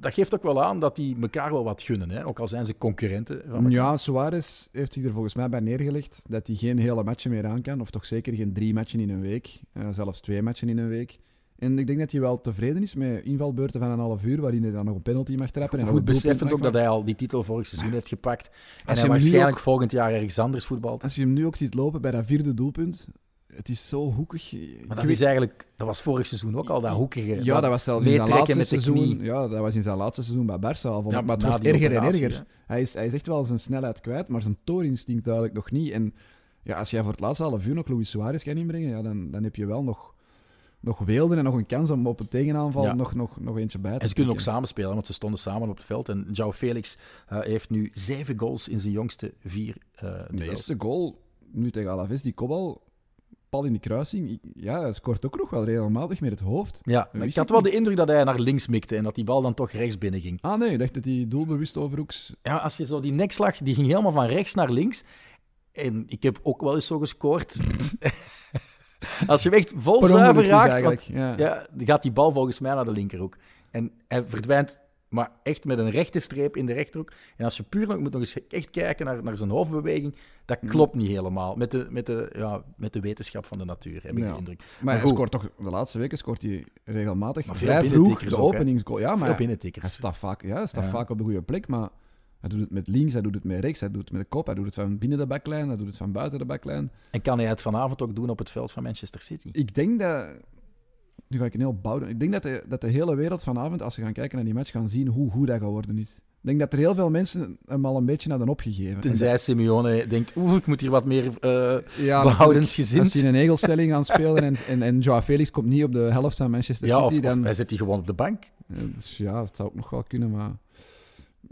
Dat geeft ook wel aan dat die elkaar wel wat gunnen, hè? ook al zijn ze concurrenten. Van. Ja, Suarez heeft zich er volgens mij bij neergelegd dat hij geen hele matchen meer aan kan. Of toch zeker geen drie matchen in een week. eh, zelfs twee matchen in een week. En ik denk dat hij wel tevreden is met invalbeurten van een half uur, waarin hij dan nog een penalty mag trappen. En Goed beseffend ook dat hij al die titel vorig seizoen heeft gepakt. En hij waarschijnlijk ook- volgend jaar ergens anders voetbalt. Als je hem nu ook ziet lopen bij dat vierde doelpunt, het is zo hoekig. Maar dat is eigenlijk, dat was vorig seizoen ook al, dat hoekige. Ja, dat was zelfs in zijn laatste seizoen. Ja, dat was in zijn laatste seizoen bij Barça al. Ja, maar het wordt erger en erger. Hij is, hij is echt wel zijn snelheid kwijt, maar zijn toorinstinct duidelijk nog niet. En ja, als jij voor het laatste half uur nog Luis Suarez kan inbrengen, ja, dan, dan heb je wel nog, nog weelden en nog een kans om op een tegenaanval Ja. nog, nog, nog eentje bij te En ze kunnen ook pikken. samenspelen, want ze stonden samen op het veld. En João Felix eh, heeft nu zeven goals in zijn jongste vier eh De duels. eerste goal, nu tegen Alaves, die kopbal, pal in de kruising. Ja, hij scoort ook nog wel regelmatig met het hoofd. Ja, maar ik had ik wel niet. de indruk dat hij naar links mikte en dat die bal dan toch rechts binnen ging. Ah nee, ik dacht dat hij doelbewust overhoeks... Ja, als je zo die nekslag, die ging helemaal van rechts naar links. En ik heb ook wel eens zo gescoord. als je hem echt vol zuiver raakt, want, ja. ja, dan gaat die bal volgens mij naar de linkerhoek. En hij verdwijnt, maar echt met een rechte streep in de rechterhoek. En als je puur nog, moet nog eens echt kijken naar, naar zijn hoofdbeweging, dat Mm. klopt niet helemaal. Met de, met de, ja, met de wetenschap van de natuur, heb ik Ja. de indruk. Maar hij goed. scoort toch, de laatste weken scoort hij regelmatig Maar vrij vroeg de openingsgoal. Ja, maar Veel hij, binnentikkers. hij staat, vaak, ja, staat Ja. vaak op de goede plek, maar hij doet het met links, hij doet het met rechts, hij doet het met de kop, hij doet het van binnen de backlijn, hij doet het van buiten de backlijn. En kan hij het vanavond ook doen op het veld van Manchester City? Ik denk dat... Nu ga ik een heel bouw doen. Ik denk dat de, dat de hele wereld vanavond, als ze gaan kijken naar die match, gaan zien hoe goed dat geworden is. Ik denk dat er heel veel mensen hem al een beetje hadden opgegeven. Tenzij Simeone denkt, oeh, ik moet hier wat meer eh ja, behoudensgezind. Als hij een egelstelling aan spelen en, en, en Joao Felix komt niet op de helft van Manchester Ja, City, of dan... hij zit die gewoon op de bank. Ja, dus ja, het zou ook nog wel kunnen, maar...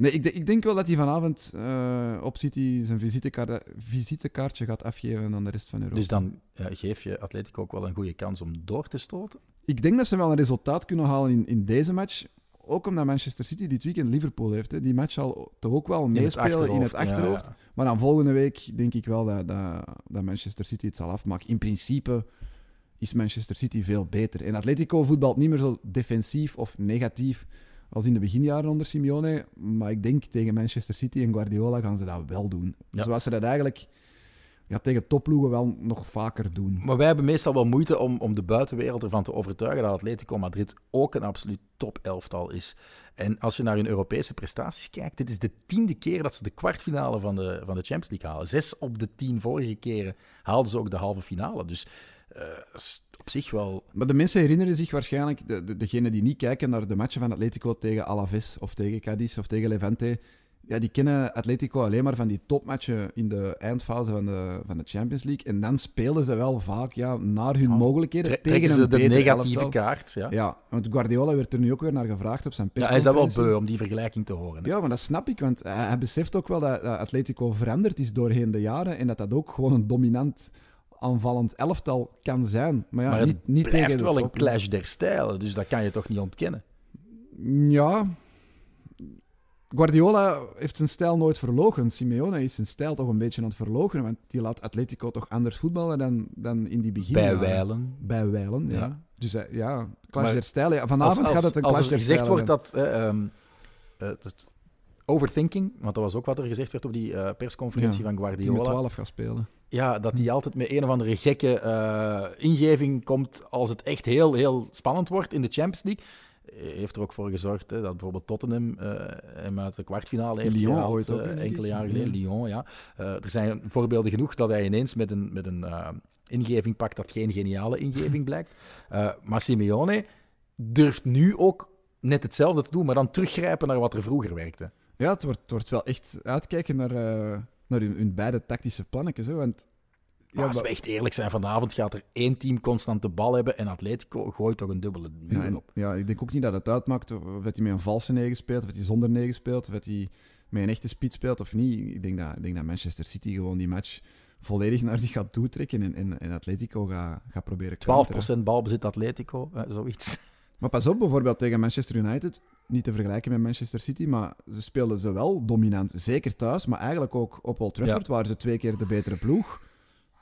Nee, ik, ik denk wel dat hij vanavond eh, op City zijn visitekaart, visitekaartje gaat afgeven aan de rest van Europa. Dus dan eh, geef je Atletico ook wel een goede kans om door te stoten. Ik denk dat ze wel een resultaat kunnen halen in, in deze match. Ook omdat Manchester City dit weekend Liverpool heeft. Hè. Die match zal toch ook wel meespelen in het achterhoofd. Ja, ja. Maar dan volgende week denk ik wel dat, dat, dat Manchester City het zal afmaken. In principe is Manchester City veel beter. En Atletico voetbalt niet meer zo defensief of negatief als in de beginjaren onder Simeone. Maar ik denk tegen Manchester City en Guardiola gaan ze dat wel doen. Ja. Zoals ze dat eigenlijk ja, tegen topploegen wel nog vaker doen. Maar wij hebben meestal wel moeite om, om de buitenwereld ervan te overtuigen dat Atletico Madrid ook een absoluut top-elftal is. En als je naar hun Europese prestaties kijkt, dit is de tiende keer dat ze de kwartfinale van de, van de Champions League halen. Zes op de tien vorige keren haalden ze ook de halve finale. Dus eh, op zich wel... Maar de mensen herinneren zich waarschijnlijk, de, de, degenen die niet kijken naar de matchen van Atletico tegen Alaves of tegen Cadiz of tegen Levante, ja, die kennen Atletico alleen maar van die topmatchen in de eindfase van de, van de Champions League. En dan spelen ze wel vaak ja, naar hun Ja, mogelijkheden Tre- tegen ze een de negatieve elftal. kaart. Ja. Ja, want Guardiola werd er nu ook weer naar gevraagd op zijn Ja, hij is dat wel beu om die vergelijking te horen. hè. Ja, maar dat snap ik, want hij, hij beseft ook wel dat, dat Atletico veranderd is doorheen de jaren en dat dat ook gewoon een dominant aanvallend elftal kan zijn. Maar ja, maar het niet, niet blijft tegen wel een clash der stijlen, dus dat kan je toch niet ontkennen. Ja. Guardiola heeft zijn stijl nooit verlogen. Simeone is zijn stijl toch een beetje aan het verloochenen, want die laat Atletico toch anders voetballen dan, dan in die begin. Bij wijlen. Bij wijlen, ja. Ja. Dus eh, ja, clash Maar der stijlen. Ja, vanavond Als- als- gaat het een als clash er der gezegd stijlen wordt zijn. dat... eh, ehm, eh, overthinking, want dat was ook wat er gezegd werd op die eh, persconferentie Ja, van die met Guardiola. 12 gaat spelen. Ja, dat hij altijd met een of andere gekke eh, ingeving komt als het echt heel, heel spannend wordt in de Champions League. Eh, Heeft er ook voor gezorgd hè, dat bijvoorbeeld Tottenham hem uit de kwartfinale heeft Lyon gehaald, ooit ook, enkele jaren geleden. Ja. Lyon, ja. Er zijn voorbeelden genoeg dat hij ineens met een, met een ingeving pakt dat geen geniale ingeving blijkt. Maar Simeone durft nu ook net hetzelfde te doen, maar dan teruggrijpen naar wat er vroeger werkte. Ja, het wordt, het wordt wel echt uitkijken naar, eh, naar hun, hun beide tactische plannetjes. Hè, want, Maar als we echt eerlijk zijn, vanavond gaat er één team constant de bal hebben en Atletico gooit toch een dubbele muur en- op. ja, ik denk ook niet dat het uitmaakt of of dat hij met een valse negen speelt, of dat hij zonder negen speelt, of dat hij met een echte spits speelt of niet. Ik denk dat, ik denk dat Manchester City gewoon die match volledig naar zich gaat toetrekken en, en, en Atletico gaat, gaat proberen counteren. 12% balbezit Atletico, eh, zoiets. Maar pas op, bijvoorbeeld tegen Manchester United, niet te vergelijken met Manchester City, maar ze speelden ze wel dominant. Zeker thuis, maar eigenlijk ook op Old Trafford waren ze twee keer de betere ploeg.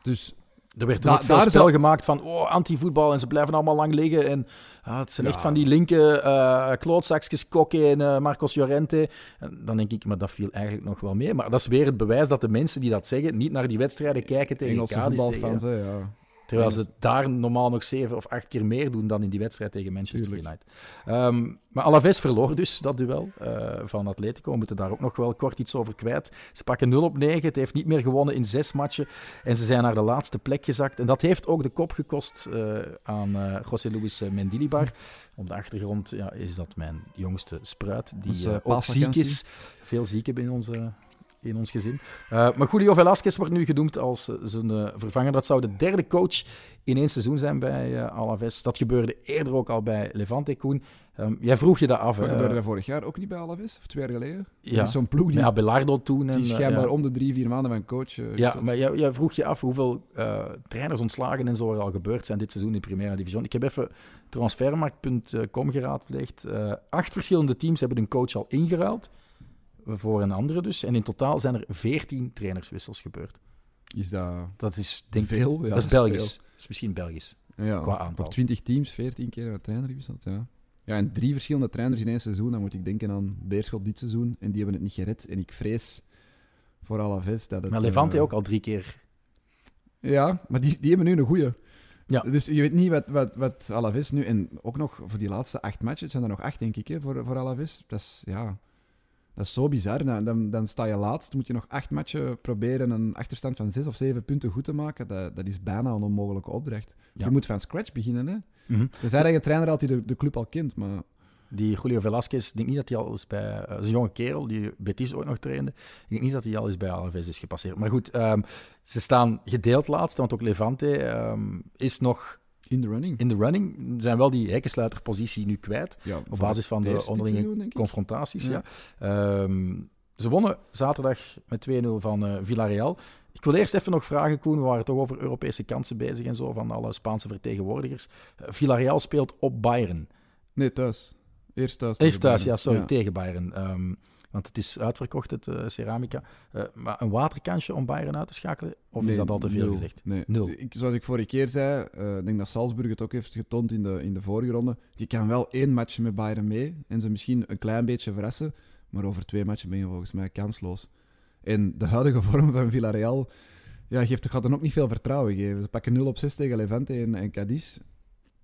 Dus Er werd Da- ook veel spel gemaakt van oh, anti-voetbal en ze blijven allemaal lang liggen. En ah, het zijn Ja. echt van die linker eh klootzakjes, Kokke en eh, Marcos Llorente. En dan denk ik, maar dat viel eigenlijk nog wel mee. Maar dat is weer het bewijs dat de mensen die dat zeggen niet naar die wedstrijden kijken tegen Engelse Cadiz. voetbalfans, Tegen, hè, ja. Terwijl ze daar normaal nog zeven of acht keer meer doen dan in die wedstrijd tegen Manchester Tuurlijk. United. Ehm, maar Alaves verloor dus dat duel eh, van Atletico. We moeten daar ook nog wel kort iets over kwijt. Ze pakken 0 op 9. Het heeft niet meer gewonnen in zes matchen. En ze zijn naar de laatste plek gezakt. En dat heeft ook de kop gekost eh, aan eh José Luis Mendilibar. Op de achtergrond ja, is dat mijn jongste spruit, die ook ziek is. Veel zieken in, onze, in ons gezin. Eh, maar Julio Velasquez wordt nu genoemd als eh, zijn eh, vervanger. Dat zou de derde coach in één seizoen zijn bij eh, Alaves. Dat gebeurde eerder ook al bij Levante, Koen. Ehm, jij vroeg je dat af. Hè? gebeurde dat vorig jaar ook niet bij Alaves? Of twee jaar geleden? Ja. Dat is zo'n ploeg die, ja, Belardo toen. En, die eh, schijnbaar ja. om de drie, vier maanden van coach Ja, maar jij, jij vroeg je af hoeveel trainers ontslagen en zo er al gebeurd zijn dit seizoen in Primera Division. Ik heb even transfermarkt.com geraadpleegd. Acht verschillende teams hebben een coach al ingeruild. Voor een andere dus. En in totaal zijn er veertien trainerswissels gebeurd. Is dat Dat is denk veel? Ja, dat is Belgisch. Dat is misschien Belgisch. Ja, qua aantal. Op 20 teams, 14 keer een trainer gewisseld, ja. Ja, en drie verschillende trainers in één seizoen. Dan moet ik denken aan Beerschot dit seizoen. En die hebben het niet gered. En ik vrees voor Alaves dat het... Maar Levante eh, ook al drie keer. Ja, maar die, die hebben nu een goeie. Ja. Dus je weet niet wat, wat, wat Alaves nu... En ook nog voor die laatste acht matches, het zijn er nog acht, denk ik, hè, voor, voor Alaves. Dat is, ja... Dat is zo bizar. Dan, dan, dan sta je laatst, moet je nog acht matchen proberen een achterstand van zes of zeven punten goed te maken. Dat, dat is bijna een onmogelijke opdracht. Ja. Je moet van scratch beginnen, hè. Mhm. Er zijn eigen trainer altijd de, de club al kent, maar... Die Julio Velasquez, ik denk niet dat hij al eens bij... eh, is een jonge kerel die Betis ooit nog trainde. Ik denk niet dat hij al eens bij Alaves is gepasseerd. Maar goed, ehm, ze staan gedeeld laatste, want ook Levante ehm, is nog In de running. in de running. Ze zijn wel die hekkensluiterpositie nu kwijt, ja, op basis van de onderlinge seizoen, confrontaties. Ja. Ja. Ehm, ze wonnen zaterdag met 2-0 van eh, Villarreal. Ik wil eerst even nog vragen, Koen. We waren toch over Europese kansen bezig en zo, van alle Spaanse vertegenwoordigers. Eh, Villarreal speelt op Bayern. Nee, thuis. Eerst thuis. Eerst thuis, ja, sorry, tegen Bayern. Ehm, Want het is uitverkocht, het uh, Ceramica. Uh, maar een waterkansje om Bayern uit te schakelen? Of Nee, is dat al te veel nul. gezegd? Nee. Nul. Ik, zoals ik vorige keer zei, eh, ik denk dat Salzburg het ook heeft getoond in de, in de vorige ronde. Je kan wel één match met Bayern mee en ze misschien een klein beetje verrassen, maar over twee matchen ben je volgens mij kansloos. En de huidige vorm van Villarreal ja, geeft, gaat er ook niet veel vertrouwen geven. Ze pakken 0 op 6 tegen Levante en, en Cadiz.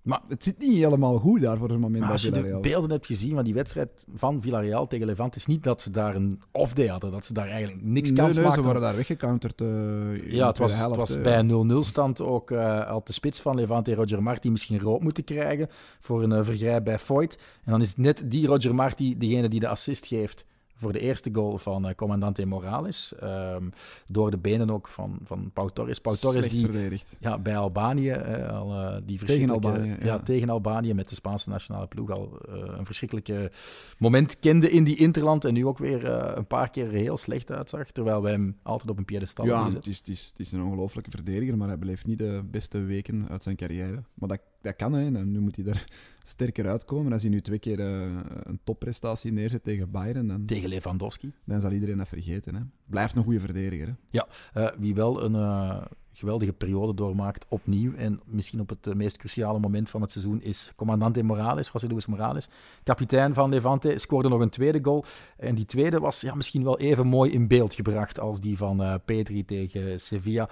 Maar- het zit niet helemaal goed daar voor zo'n moment Maar bij als je de beelden hebt gezien van die wedstrijd van Villarreal tegen Levante, is niet dat ze daar een off-day hadden, dat ze daar eigenlijk niks nee, kans nee, ze maakten. worden daar weggecounterd. in Ja, het was, tweede het helft, was eh. bij 0-0 stand ook eh al de spits van Levante, Roger Marti, misschien rood moeten krijgen voor een vergrijp bij Foyt. En dan is net die Roger Marti degene die de assist geeft voor de eerste goal van eh Commandante Morales. Ehm, door de benen ook van, van Pau Torres. Pau Torres Slecht die verdedigd. ja, bij Albanië eh, al eh, die verschrikkelijke... Albanië, ja. ja. tegen Albanië met de Spaanse nationale ploeg al een verschrikkelijke moment kende in die interland en nu ook weer een paar keer heel slecht uitzag, terwijl wij hem altijd op een piedestal Ja, het is, het, is, het is een ongelofelijke verdediger, maar hij beleeft niet de beste weken uit zijn carrière. Maar dat, dat kan, hè. En nu moet hij er sterker uitkomen. Als hij nu twee keer eh, een topprestatie neerzet tegen Bayern, dan, Tegen Lewandowski. dan zal iedereen dat vergeten. Hè. Blijft een goede verdediger. Hè. Eh, wie wel een eh, geweldige periode doormaakt opnieuw en misschien op het meest cruciale moment van het seizoen is commandante Morales, José Luis Morales, kapitein van Levante, scoorde nog een tweede goal. En die tweede was ja, misschien wel even mooi in beeld gebracht als die van Petri tegen Sevilla.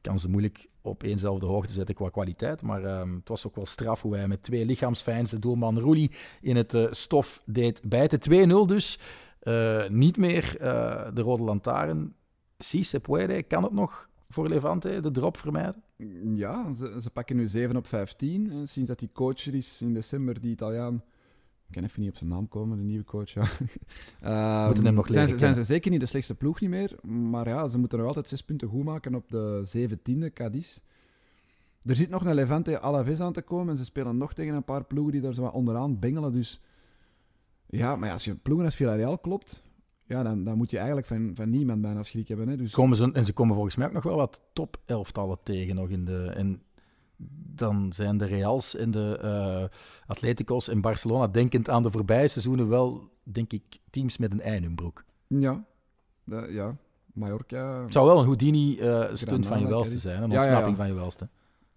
Kan ze moeilijk op éénzelfde hoogte zetten qua kwaliteit, maar ehm, het was ook wel straf hoe hij met twee lichaamsfijns doelman Roelie in het eh, stof deed bijten. 2-0 dus. Eh, niet meer eh, de rode lantaarn. Si se puede, kan het nog voor Levante de drop vermijden? Ja, ze, pakken nu 7 op 15. eh, sinds dat die coach is in december, die Italiaan. Ik kan even niet op zijn naam komen, de nieuwe coach. Ja. Ehm, Moeten hem nog zijn, leren ze, zijn kennen. ze zeker niet de slechtste ploeg niet meer. Maar ja, ze moeten nog altijd zes punten goed maken op de 17e, Cadiz. Er zit nog een Levante Alaves aan te komen. En ze spelen nog tegen een paar ploegen die daar zo wat onderaan bengelen. Dus ja, maar ja, als je ploegen als Villarreal klopt, ja, dan, dan moet je eigenlijk van, van niemand bijna schrik hebben. Hè. Dus, Komen ze, en ze komen volgens mij ook nog wel wat top-elftallen tegen nog in de... En dan zijn de Reals en de eh Atletico's en Barcelona, denkend aan de voorbije seizoenen, wel, denk ik, teams met een ei in hun broek. ja, ja, Mallorca. Het zou wel een Houdini-stunt van je welste zijn, een ja, ontsnapping ja. van je welste.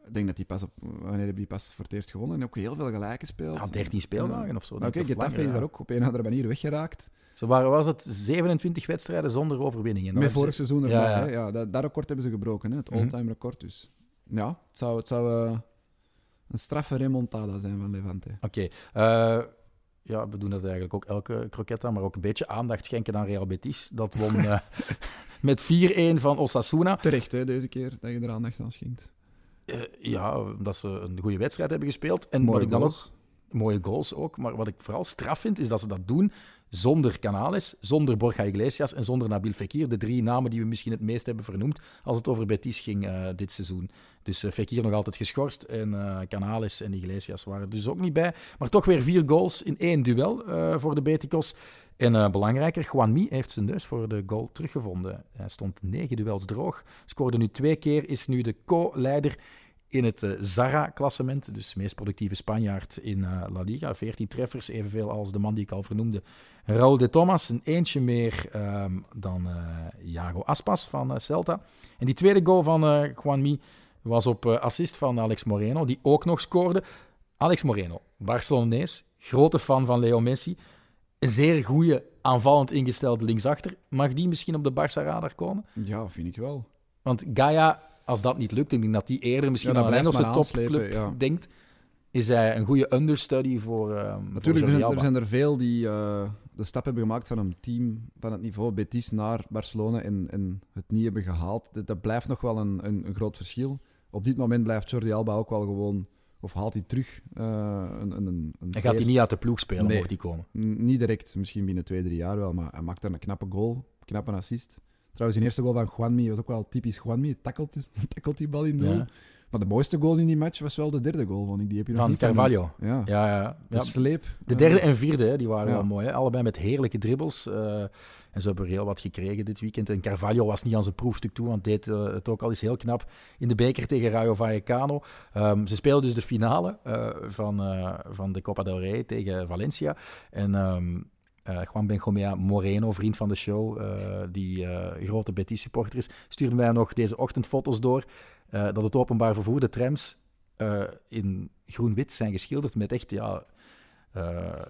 Ik denk dat die pas op, wanneer hebben die pas voor het eerst gewonnen? En ook heel veel gelijk gespeeld. Ja, 13 speeldagen of zo. Oké, of Getafe is daar ook op een of andere manier weggeraakt. Zo waren, was het 27 wedstrijden zonder overwinningen. Met vorig seizoen erbij. Ja. Ja, dat, dat record hebben ze gebroken, hè? het Mhm. all-time record. Dus ja, het zou, het zou eh, een straffe remontada zijn van Levante. Oké. eh, ja, we doen dat eigenlijk ook elke aan, maar ook een beetje aandacht schenken aan Real Betis. Dat won eh, met 4-1 van Osasuna. Terecht, hè, deze keer, dat je er aandacht aan schenkt. Ja, omdat ze een goede wedstrijd hebben gespeeld. En Mooie wat ik dan goals. ook, mooie goals ook, maar wat ik vooral straf vind, is dat ze dat doen zonder Canales, zonder Borja Iglesias en zonder Nabil Fekir. De drie namen die we misschien het meest hebben vernoemd als het over Betis ging eh, dit seizoen. Dus eh, Fekir nog altijd geschorst en eh, Canales en Iglesias waren dus ook niet bij. Maar toch weer vier goals in één duel voor de Beticos. En belangrijker, Juanmi heeft zijn neus voor de goal teruggevonden. Hij stond negen duels droog, scoorde nu twee keer, is nu de co-leider in het eh, Zara-klassement, dus meest productieve Spanjaard in eh, La Liga. 14 treffers, evenveel als de man die ik al vernoemde, Raúl de Thomas. Een eentje meer ehm, dan eh Iago Aspas van Celta. En die tweede goal van eh Juanmi was op assist van Alex Moreno, die ook nog scoorde. Alex Moreno, Barcelonees, grote fan van Leo Messi. Een zeer goede aanvallend ingestelde linksachter. Mag die misschien op de Barça-radar komen? Ja, vind ik wel. Want Gaia, als dat niet lukt, ik denk dat die eerder misschien Ja, aan een Engelse topclub ja. denkt, is hij een goede understudy voor, ehm Natuurlijk, voor er zijn, er zijn er veel die eh, de stap hebben gemaakt van een team van het niveau Betis naar Barcelona en, en het niet hebben gehaald. Dat, dat blijft nog wel een, een, een groot verschil. Op dit moment blijft Jordi Alba ook wel gewoon, of haalt hij terug eh, een, een, een, Hij gaat hij niet uit de ploeg spelen, Nee. mocht die komen. Niet direct, misschien binnen twee, drie jaar wel, maar hij maakt daar een knappe goal, knappe assist. Trouwens, die eerste goal van Juanmi was ook wel typisch Juanmi. Tackelt, tackelt die bal in doel. Ja. Maar de mooiste goal in die match was wel de derde goal, vond ik. Die heb je nog Van niet vernoemd. Carvalho. Ja. Ja, ja, sleep. De derde en vierde, hè, die waren Ja. wel mooi. Hè? Allebei met heerlijke dribbles. eh, en ze hebben er heel wat gekregen dit weekend. En Carvalho was niet aan zijn proefstuk toe, want deed eh, het ook al eens heel knap in de beker tegen Rayo Vallecano. Ehm, ze speelden dus de finale eh, van, van de Copa del Rey tegen Valencia. En ehm, eh, Juan Benjomea Moreno, vriend van de show, eh, die eh, grote Betis-supporter is, stuurde mij nog deze ochtend foto's door dat het openbaar vervoer, de trams, in groen-wit zijn geschilderd met echt ja,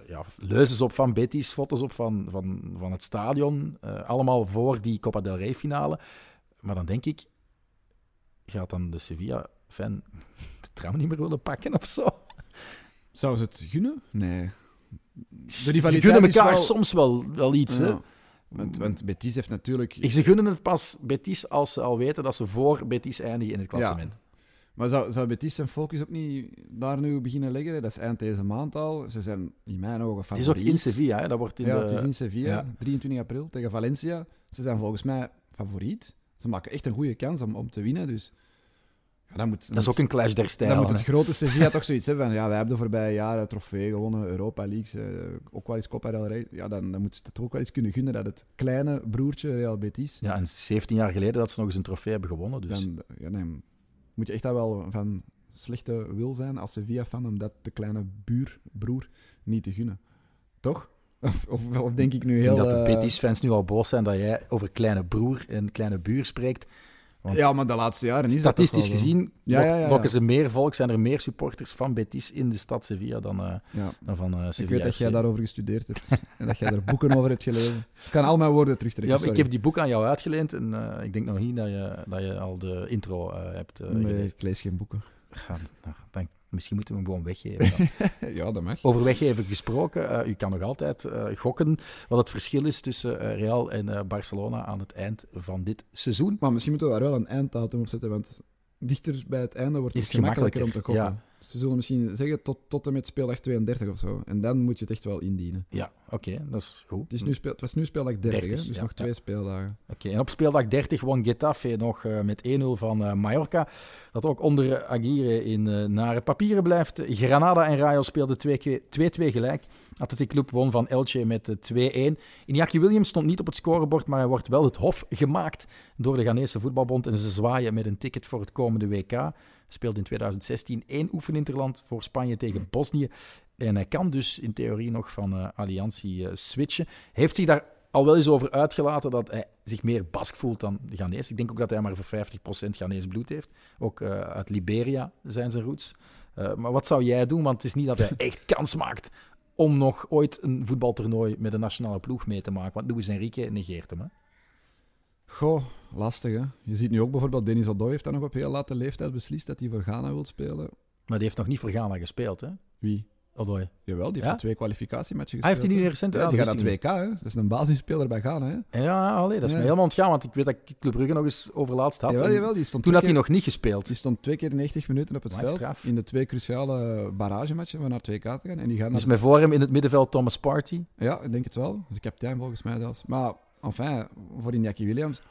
ja, leuzes op van Betis, foto's op van, van, van het stadion. allemaal voor die Copa del Rey finale. Maar dan denk ik, gaat dan de Sevilla-fan de tram niet meer willen pakken of zo? Zou ze het gunnen? Nee. De Ze gunnen elkaar wel- soms wel, wel iets. Hè? Want, want Betis heeft natuurlijk... Ik- Ze gunnen het pas Betis als ze al weten dat ze voor Betis eindigen in het klassement. Maar zou, zou Betis zijn focus ook niet daar nu beginnen leggen? hè? Dat is eind deze maand al. Ze zijn in mijn ogen Het favoriet. is ook in Sevilla, hè? dat wordt in ja, de... het is in Sevilla, ja. 23 april, tegen Valencia. Ze zijn volgens mij favoriet. Ze maken echt een goede kans om, om te winnen, dus... Ja, dan moet, Dat is ook een clash der Dan stijlen. moet het hè. grote Sevilla toch zoiets hebben van, ja, wij hebben de voorbije jaren trofee gewonnen, Europa Leagues, eh, ook wel eens Copa del Rey. Ja, dan, dan moet ze het toch ook wel eens kunnen gunnen dat het kleine broertje Real Betis, Ja, en 17 jaar geleden dat ze nog eens een trofee hebben gewonnen. Dus. dan, ja, dan moet je echt dat wel van slechte wil zijn als Sevilla-fan om dat de kleine buurbroer niet te gunnen. Toch? Of, of, of denk ik nu ik heel... denk dat de eh, Betis-fans nu al boos zijn dat jij over kleine broer en kleine buur spreekt. Want Ja, maar de laatste jaren is dat statistisch gezien Ja, ja, ja, ja. lokken ze meer volk, zijn er meer supporters van Betis in de stad Sevilla dan, eh, Ja. dan van Ik Sevilla. weet dat jij daarover gestudeerd hebt en dat jij er boeken over hebt gelezen. Ik kan al mijn woorden terugtrekken, Ja, ik heb die boek aan jou uitgeleend en eh, ik denk nog niet dat je, dat je al de intro hebt Nee, gelezen. ik lees geen boeken. Ga- nou, dan- misschien moeten we hem gewoon weggeven. Ja, dat mag. Over weggeven gesproken, eh, u kan nog altijd eh, gokken wat het verschil is tussen eh, Real en Barcelona aan het eind van dit seizoen. Maar misschien moeten we daar wel een einddatum op zetten, want dichter bij het einde wordt Is het het gemakkelijker om te gokken. Dus we zullen misschien zeggen tot, tot en met speeldag 32 of zo. En dan moet je het echt wel indienen. Ja, oké, dat is goed. Het, is nu speel, het was nu speeldag 30, 30, hè? dus ja, nog ja. twee speeldagen. Oké, en op speeldag 30 won Getafe nog eh, met 1-0 van eh, Mallorca. Dat ook onder Aguirre in eh, nare papieren blijft. Granada en Rayo speelden 2-2 gelijk. Athletic Club won van Elche met eh, 2-1. Iñaki Williams stond niet op het scorebord, maar hij wordt wel het hof gemaakt door de Ghanese Voetbalbond. En ze zwaaien met een ticket voor het komende WK. Speelde in 2016 één oefeninterland voor Spanje tegen Bosnië. En hij kan dus in theorie nog van eh Alliantie eh, switchen. Heeft zich daar al wel eens over uitgelaten dat hij zich meer Bask voelt dan de Ghanese. Ik denk ook dat hij maar voor 50% Ghanese bloed heeft. Ook eh, uit Liberia zijn zijn roots. Eh, maar wat zou jij doen? Want het is niet dat hij echt kans maakt om nog ooit een voetbaltoernooi met een nationale ploeg mee te maken. Want Luis Enrique negeert hem. Hè? Goh, lastig hè. Je ziet nu ook bijvoorbeeld, Denis Odoi heeft dan nog op heel late leeftijd beslist dat hij voor Ghana wil spelen. Maar die heeft nog niet voor Ghana gespeeld, hè? Wie? Odoi. Jawel, die heeft Ja? er twee kwalificatiematchen Hij gespeeld. heeft die hè. recent Ja, ja, die gaat naar wist het ik WK, hè. Dat is een basisspeler bij Ghana, hè. niet. Ja, allee, dat is Ja. me helemaal ontgaan, want ik weet dat ik Club Brugge nog eens overlaatst had. Jawel, jawel, die stond Toen twee had hij keer- nog niet gespeeld. Die stond twee keer 90 minuten op het veld straf. in de twee cruciale barragematchen van naar 2K te gaan. En die gaan Dus naar... met voor hem in het middenveld Thomas Party. Ja, ik denk het wel. Dus de kapitein volgens mij zelfs. Maar, enfin, voor Iñaki Williams...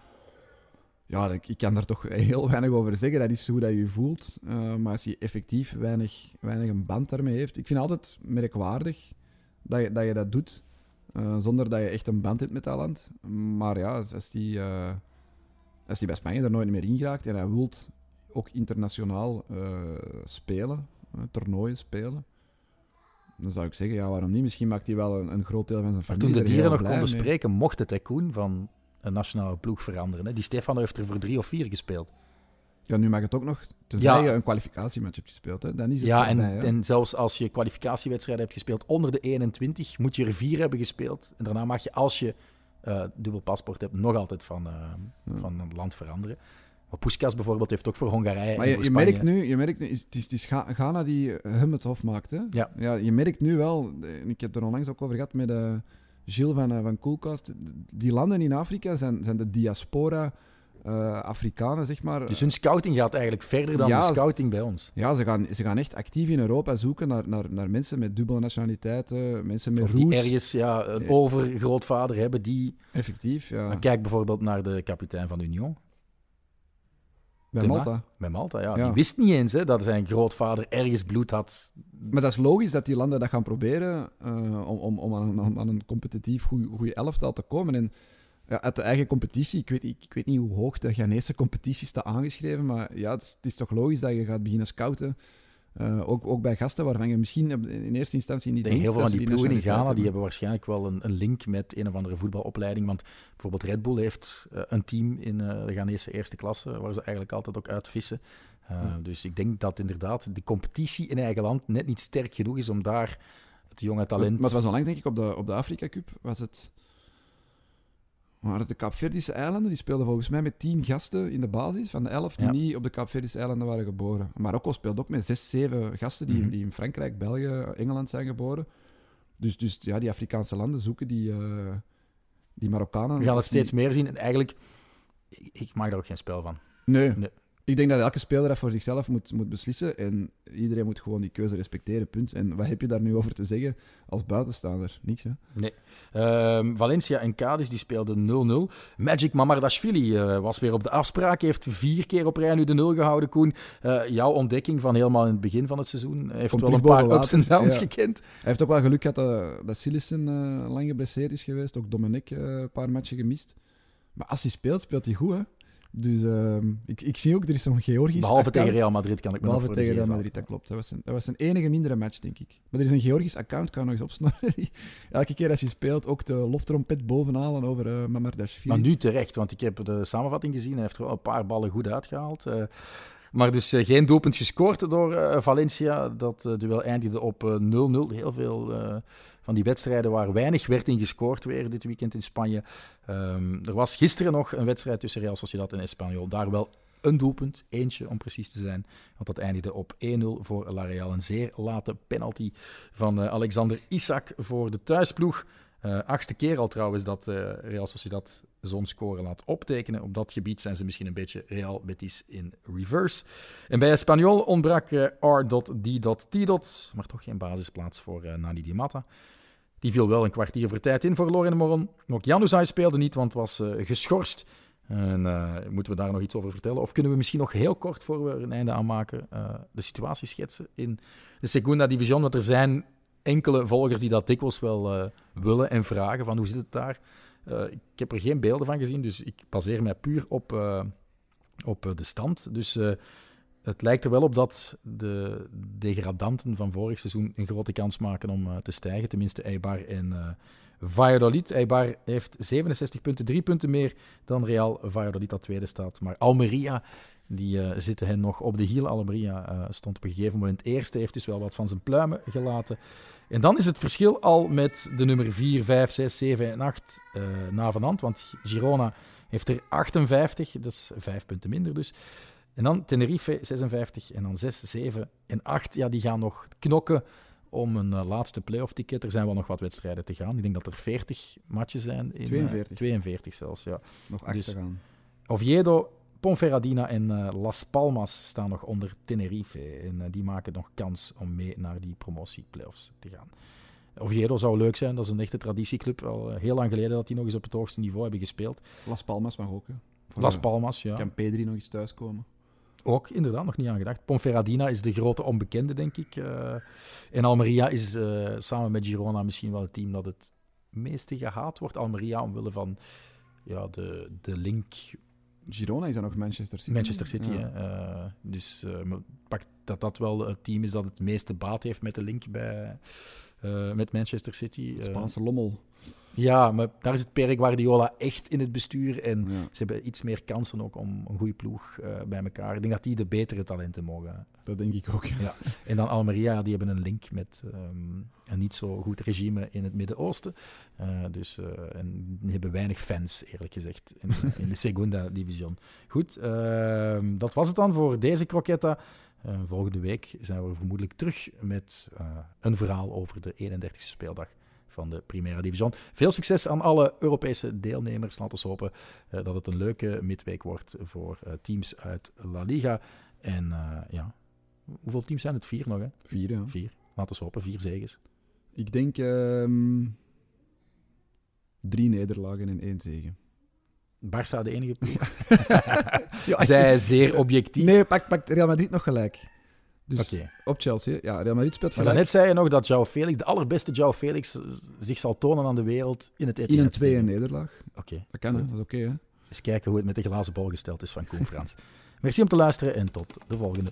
Ja, ik, ik kan daar toch heel weinig over zeggen. Dat is hoe dat je je voelt. Eh, maar als hij effectief weinig, weinig een band daarmee heeft... Ik vind het altijd merkwaardig dat je dat, je dat doet. eh, zonder dat je echt een band hebt met dat land. Maar ja, als die, eh, als die bij Spanje er nooit meer in geraakt en hij wilt ook internationaal spelen, toernooien spelen, dan zou ik zeggen, ja, waarom niet? Misschien maakt hij wel een, een groot deel van zijn Maar familie toen de er dieren nog konden mee. spreken, mocht het Koen van een nationale ploeg veranderen. Hè? Die Stefano heeft er voor drie of vier gespeeld. Ja, nu mag het ook nog, tenzij Ja. je een kwalificatiematch hebt gespeeld. Hè. Dan is het Ja, en, en zelfs als je kwalificatiewedstrijden hebt gespeeld onder de 21, moet je er vier hebben gespeeld. En daarna mag je, als je eh, dubbel paspoort hebt, nog altijd van, eh, Ja. van een land veranderen. Maar Puskas bijvoorbeeld heeft ook voor Hongarije Maar je, merkt nu, je merkt nu is, het is, het is Ghana die hem het hof maakt. Hè? Ja. Ja, je merkt nu wel, en ik heb er onlangs ook over gehad met eh Gilles van, eh, van Coolcast, die landen in Afrika zijn, zijn de diaspora eh, Afrikanen, zeg maar. Dus hun scouting gaat eigenlijk verder dan Ja, de scouting bij ons. Ja, ze gaan, ze gaan echt actief in Europa zoeken naar, naar, naar mensen met dubbele nationaliteiten, mensen met Of die roots. ergens ja, een Ja. overgrootvader hebben die... Effectief, ja. Dan Kijk bijvoorbeeld naar de kapitein van Union. Bij. Malta. Bij Malta, ja. Ja. Die wist niet eens hè, dat zijn grootvader ergens bloed had. Maar dat is logisch dat die landen dat gaan proberen eh, om, om, om aan, aan- aan een competitief goede elftal te komen. En ja, uit de eigen competitie, ik weet, ik, ik weet niet hoe hoog de Ghanese competitie staat aangeschreven, maar ja, het is, het is toch logisch dat je gaat beginnen scouten Uh, ook, ook bij gasten waarvan je misschien in eerste instantie niet denkt. Heel veel van die, die ploegen in Ghana die hebben waarschijnlijk wel een, een, link met een of andere voetbalopleiding. Want bijvoorbeeld Red Bull heeft uh, een team in uh, de Ghanese eerste klasse, waar ze eigenlijk altijd ook uitvissen. Ja. Dus ik denk dat inderdaad de competitie in eigen land net niet sterk genoeg is om daar het jonge talent... Maar, maar het was al lang, denk ik, op de, op de Afrika Cup was het... Maar de Kaapverdische eilanden die speelden volgens mij met tien gasten in de basis van de elf die niet op de Kaapverdische eilanden waren geboren. Marokko speelt ook met zes, zeven gasten die, mm die in Frankrijk, België, Engeland zijn geboren. Dus, dus ja, die Afrikaanse landen zoeken die, uh, die Marokkanen. We gaan het steeds meer zien en eigenlijk, ik, ik maak daar ook geen spel van. Nee. nee ik denk dat elke speler dat voor zichzelf moet, moet beslissen. En iedereen moet gewoon die keuze respecteren, punt. En wat heb je daar nu over te zeggen als buitenstaander? Niks, hè? Nee. Uh, Valencia en Cadiz die speelden 0-0. Magic Mamardashvili uh, was weer op de afspraak. heeft vier keer op rij nu de 0 gehouden, Koen. Uh, jouw ontdekking van helemaal in het begin van het seizoen. heeft Komt wel een paar ups en downs ja. gekend. Hij heeft ook wel geluk gehad dat, dat Sillissen lang geblesseerd is geweest. Ook Dominic een paar matchen gemist. Maar als hij speelt, speelt hij goed, hè? Dus uh, ik, ik zie ook, er is zo'n Georgisch Behalve account. tegen Real Madrid kan ik me Behalve tegen Real Madrid, dat klopt. Dat was, een, dat was een enige mindere match, denk ik. Maar er is een Georgisch account, kan nog eens opsnorren. elke keer als hij speelt ook de loftrompet bovenhalen over uh, Mamardashvili. Maar nu terecht, want ik heb de samenvatting gezien. Hij heeft er wel een paar ballen goed uitgehaald. Uh, maar dus uh, geen doelpunt gescoord door Valencia. Dat duel eindigde op 0-0. Heel veel van die wedstrijden waar weinig werd in gescoord weer dit weekend in Spanje. Um, er was gisteren nog een wedstrijd tussen Real Sociedad en Espanyol. Daar wel een doelpunt, eentje om precies te zijn. Want dat eindigde op 1-0 voor La Real. Een zeer late penalty van uh, Alexander Isak voor de thuisploeg. Uh, achtste keer al trouwens dat uh, Real Sociedad zo'n score laat optekenen. Op dat gebied zijn ze misschien een beetje Real Betis in reverse. En bij Espanyol ontbrak uh, R.D.T. Maar toch geen basisplaats voor uh, Nani Di Matta. Die viel wel een kwartier voor tijd in voor Loren Moron. Ook Januzaj speelde niet, want was geschorst. En moeten we daar nog iets over vertellen? Of kunnen we misschien nog heel kort, voor we er een einde aan maken, de situatie schetsen in de Segunda Division? Want er zijn enkele volgers die dat dikwijls wel willen en vragen van hoe zit het daar? ik heb er geen beelden van gezien, dus ik baseer mij puur op, op de stand. Dus het lijkt er wel op dat de degradanten van vorig seizoen een grote kans maken om te stijgen. Tenminste, Eibar en Valladolid. Eibar heeft 67 punten, drie punten meer dan Real Valladolid dat tweede staat. Maar Almeria, die uh, zitten hen nog op de hiel. Almeria stond op een gegeven moment eerste, heeft dus wel wat van zijn pluimen gelaten. En dan is het verschil al met de nummer 4, 5, 6, 7 en 8 na van hand. Want Girona heeft er 58, dat is vijf punten minder dus. En dan Tenerife 56 en dan 6, 7 en 8. Ja, die gaan nog knokken om een uh, laatste playoff ticket. Er zijn wel nog wat wedstrijden te gaan. Ik denk dat er 40 matchen zijn. In, 42. Uh, 42 zelfs, ja. Nog 8 dus, te gaan. Oviedo, Ponferradina en uh, Las Palmas staan nog onder Tenerife. En die maken nog kans om mee naar die promotie-playoffs te gaan. Oviedo zou leuk zijn, dat is een echte traditieclub. Al heel lang geleden dat die nog eens op het hoogste niveau hebben gespeeld. Las Palmas mag ook, hè? Las Palmas, ja. Kan Pedri nog eens thuiskomen? Ook, inderdaad, nog niet aan gedacht. Ponferradina is de grote onbekende, denk ik. Uh, en Almeria is samen met Girona misschien wel het team dat het meeste gehaat wordt. Almeria omwille van ja, de, de link... Girona is dan nog Manchester City. Manchester City, ja. Uh, dus pak dat dat wel het team is dat het meeste baat heeft met de link bij, met Manchester City. Het Spaanse lommel. Ja, maar daar is het Per Guardiola echt in het bestuur. En ze hebben iets meer kansen ook om een goede ploeg uh, bij elkaar. Ik denk dat die de betere talenten mogen. Dat denk ik ook. Ja. En dan Almeria, die hebben een link met um, een niet zo goed regime in het Midden-Oosten. Uh, dus uh, en hebben weinig fans, eerlijk gezegd, in, in de Segunda Division. Goed, ehm, dat was het dan voor deze croquetta. volgende week zijn we vermoedelijk terug met een verhaal over de 31e speeldag van de Primera Division. Veel succes aan alle Europese deelnemers. Laten we hopen uh, dat het een leuke midweek wordt voor uh, teams uit La Liga. En uh, ja, hoeveel teams zijn het? Vier nog, hè? Vier, ja. Vier. Laten we hopen, vier zegens. Ik denk um, drie nederlagen en één zegen. Barça de enige ploeg. ja, Zij zeer objectief. Nee, pak, pak Real Madrid nog gelijk. Dus okay. op Chelsea. Ja, Real Madrid speelt gelijk. Maar net zei je nog dat João Felix, de allerbeste João Felix, zich zal tonen aan de wereld in het In een tweede nederlaag. Oké. Okay. Dat kan, hè. Dat is oké, okay. Eens kijken hoe het met de glazen bol gesteld is van Koen Frans. Merci om te luisteren en tot de volgende.